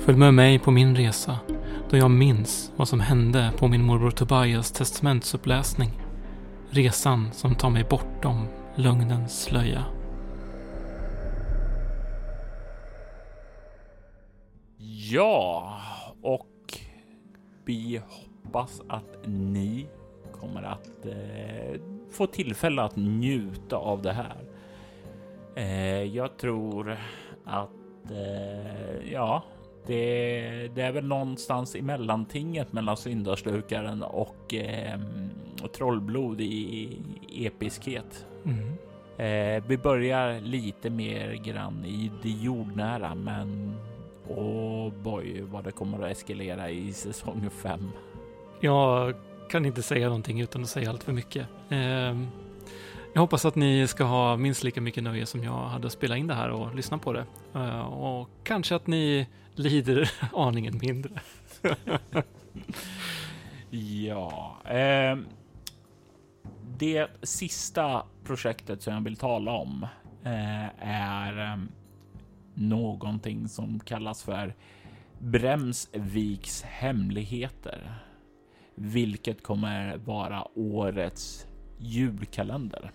Följ med mig på min resa då jag minns vad som hände på min morbror Tobias testamentsuppläsning. Resan som tar mig bortom lögnens slöja. Ja, och vi hoppas att ni kommer att eh, få tillfälle att njuta av det här. Eh, jag tror att eh, ja, det, det, är väl någonstans i mellantinget mellan syndaslukaren och eh, trollblod i, i episkhet. Mm. Eh, vi börjar lite mer grann i det jordnära, men åh oh boy vad det kommer att eskalera i säsong 5. Jag kan inte säga någonting utan att säga allt för mycket. Eh, jag hoppas att ni ska ha minst lika mycket nöje som jag hade att spela in det här och lyssna på det. Eh, och kanske att ni lider aningen mindre. ja. Eh, det sista projektet som jag vill tala om eh, är eh, någonting som kallas för Bremsviks hemligheter. Vilket kommer vara årets julkalender.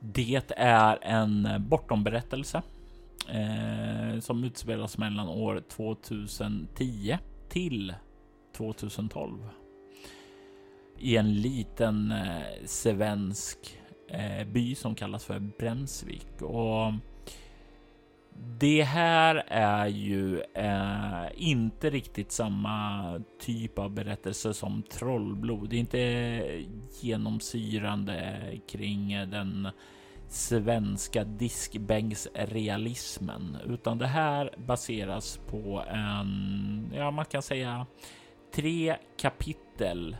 Det är en bortomberättelse eh, som utspelas mellan år 2010 till 2012 i en liten eh, svensk eh, by som kallas för Bremsvik och det här är ju eh, inte riktigt samma typ av berättelse som Trollblod. Det är inte genomsyrande kring den svenska diskbänksrealismen, utan det här baseras på en, ja, man kan säga tre kapitel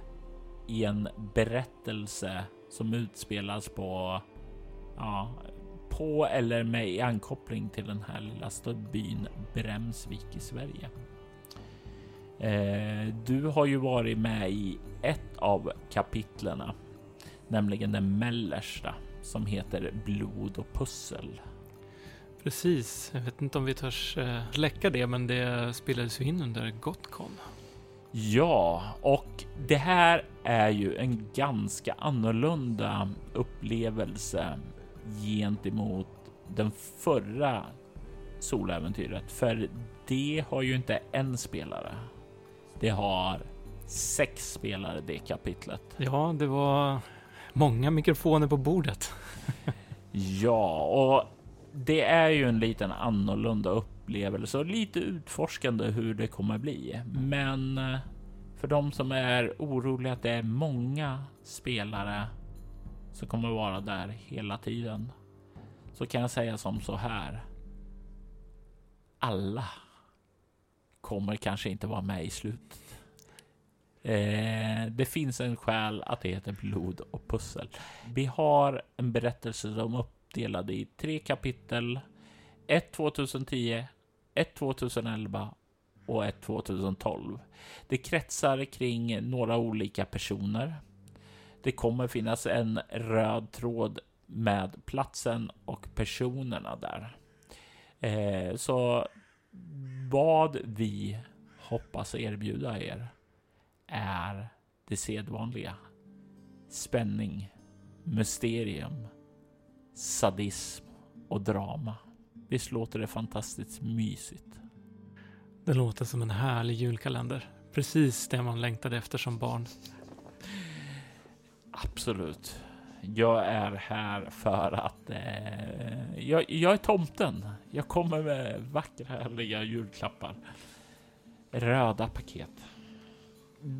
i en berättelse som utspelas på, ja, på eller med ankoppling till den här lilla byn Bremsvik i Sverige. Eh, du har ju varit med i ett av kapitlerna, nämligen den mellersta som heter Blod och pussel. Precis. Jag vet inte om vi törs eh, läcka det, men det spelades ju in under Gotcon. Ja, och det här är ju en ganska annorlunda upplevelse gentemot den förra soläventyret, för det har ju inte en spelare. Det har sex spelare det kapitlet. Ja, det var många mikrofoner på bordet. ja, och det är ju en liten annorlunda upplevelse och lite utforskande hur det kommer bli. Men eh, för de som är oroliga att det är många spelare som kommer vara där hela tiden så kan jag säga som så här. Alla kommer kanske inte vara med i slutet. Eh, det finns en skäl att det heter blod och pussel. Vi har en berättelse som är uppdelad i tre kapitel. Ett 2010, ett 2011 och ett 2012. Det kretsar kring några olika personer. Det kommer finnas en röd tråd med platsen och personerna där. Eh, så vad vi hoppas erbjuda er är det sedvanliga. Spänning, mysterium, sadism och drama. Visst låter det fantastiskt mysigt? Det låter som en härlig julkalender. Precis det man längtade efter som barn. Absolut. Jag är här för att eh, jag, jag är tomten. Jag kommer med vackra, härliga julklappar. Röda paket.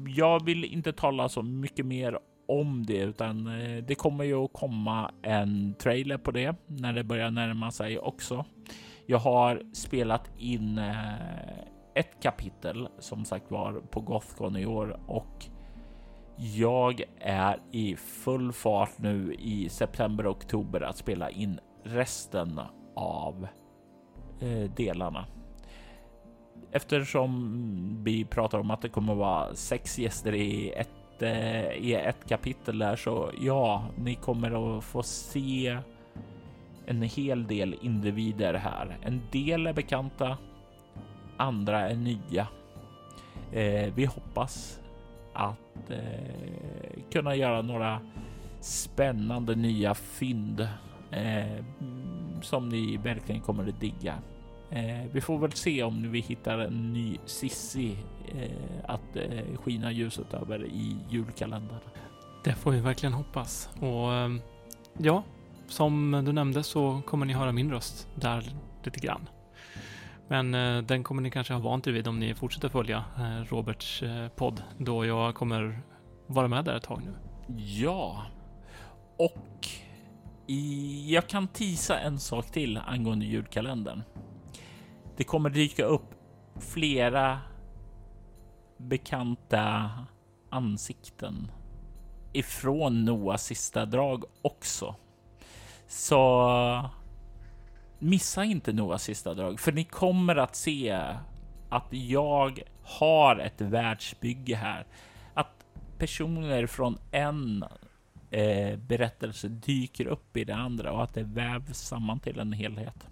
Jag vill inte tala så mycket mer om det, utan eh, det kommer ju att komma en trailer på det när det börjar närma sig också. Jag har spelat in eh, ett kapitel som sagt var på Gothcon i år och jag är i full fart nu i september och oktober att spela in resten av eh, delarna. Eftersom vi pratar om att det kommer att vara sex gäster i ett, eh, i ett kapitel där så ja, ni kommer att få se en hel del individer här. En del är bekanta, andra är nya. Eh, vi hoppas att eh, kunna göra några spännande nya fynd eh, som ni verkligen kommer att digga. Eh, vi får väl se om vi hittar en ny Sissi eh, att eh, skina ljuset över i julkalendern. Det får vi verkligen hoppas. Och eh, ja, som du nämnde så kommer ni höra min röst där lite grann. Men eh, den kommer ni kanske ha vant er vid om ni fortsätter följa eh, Roberts podd då jag kommer vara med där ett tag nu. Ja, och i, jag kan tisa en sak till angående julkalendern. Det kommer dyka upp flera bekanta ansikten ifrån Noahs sista drag också. Så missa inte Noahs sista drag, för ni kommer att se att jag har ett världsbygge här. Att personer från en eh, berättelse dyker upp i det andra och att det vävs samman till en helhet.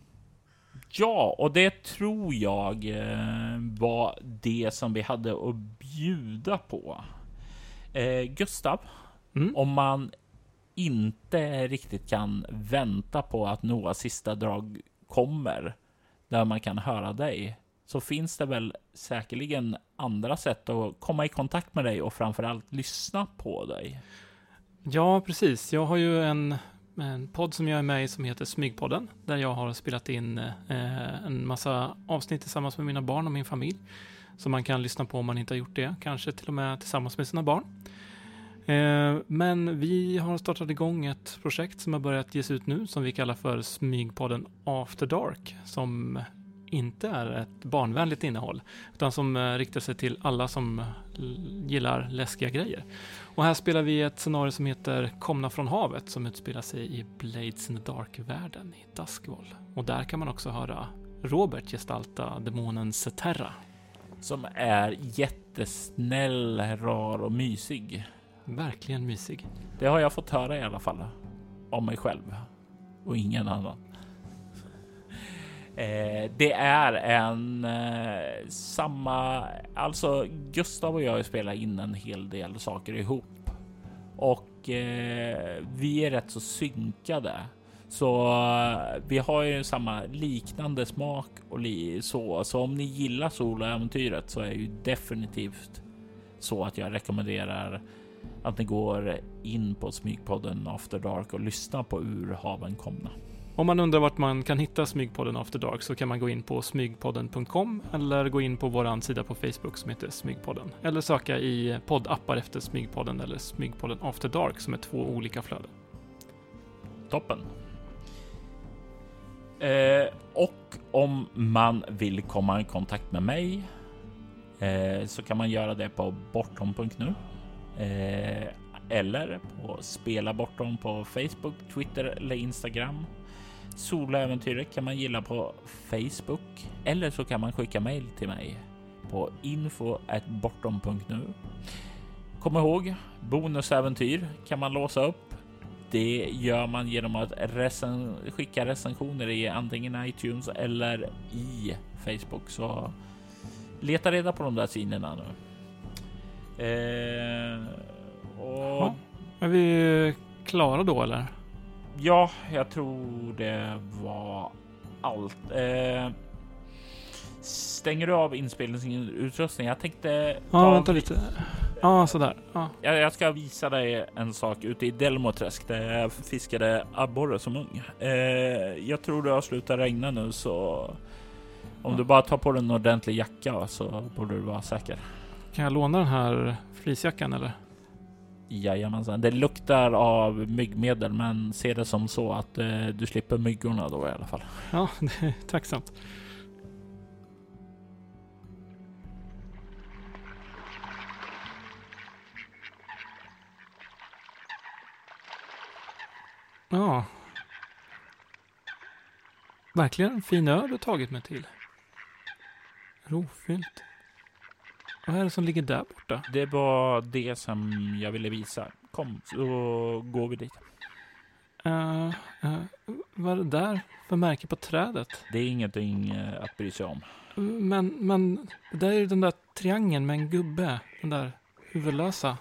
Ja, och det tror jag eh, var det som vi hade att bjuda på. Eh, Gustav, Mm. om man inte riktigt kan vänta på att Noahs sista drag kommer, där man kan höra dig, så finns det väl säkerligen andra sätt att komma i kontakt med dig och framförallt lyssna på dig. Ja, precis. Jag har ju en, en podd som jag är med i som heter Smygpodden, där jag har spelat in eh, en massa avsnitt tillsammans med mina barn och min familj, som man kan lyssna på om man inte har gjort det, kanske till och med tillsammans med sina barn. Eh, men vi har startat igång ett projekt som har börjat ges ut nu, som vi kallar för Smygpodden After Dark, som inte är ett barnvänligt innehåll, utan som eh, riktar sig till alla som l- gillar läskiga grejer. Och här spelar vi ett scenario som heter Komna från havet som utspelar sig i Blades in the Dark-världen i Duskwall. Och där kan man också höra Robert gestalta demonen Seterra. Som är jättesnäll, rar och mysig. Verkligen mysig. Det har jag fått höra i alla fall. Om mig själv. Och ingen annan. Eh, det är en eh, samma, alltså Gustav och jag spelar in en hel del saker ihop och eh, vi är rätt så synkade. Så eh, vi har ju samma liknande smak och li så. Så om ni gillar soloäventyret så är ju definitivt så att jag rekommenderar att ni går in på Smygpodden After Dark och lyssnar på Ur haven komna. Om man undrar vart man kan hitta Smygpodden After Dark så kan man gå in på smygpodden.com eller gå in på vår sida på Facebook som heter Smygpodden. Eller söka i poddappar efter Smygpodden eller Smygpodden After Dark som är två olika flöden. Toppen. Eh, och om man vill komma i kontakt med mig eh, så kan man göra det på bortom.nu eh, eller på Spela Bortom på Facebook, Twitter eller Instagram. Soloäventyret kan man gilla på Facebook eller så kan man skicka mejl till mig på info.bortom.nu. Kom ihåg, bonusäventyr kan man låsa upp. Det gör man genom att recen skicka recensioner i antingen iTunes eller i Facebook. Så leta reda på de där sidorna nu. Eh, och Ja. Är vi klara då eller? Ja, jag tror det var allt. Eh, stänger du av inspelningsutrustningen? Jag tänkte... Ja, ta- vänta lite. Ja, sådär. Ja. Jag, jag ska visa dig en sak ute i Delmoträsk där jag fiskade abborre som ung. Eh, jag tror det har slutat regna nu så om du bara tar på dig en ordentlig jacka så borde du vara säker. Kan jag låna den här fleecejackan eller? Jajamensan. Det luktar av myggmedel men se det som så att eh, du slipper myggorna då i alla fall. Ja, det är tacksamt. Ja. Verkligen en fin ö du tagit mig till. Rofyllt. Vad är det som ligger där borta? Det var det som jag ville visa. Kom så går vi dit. Uh, uh, vad är det där för märke på trädet? Det är ingenting eh, att bry sig om. Men, men det där är ju den där triangeln med en gubbe. Den där huvudlösa.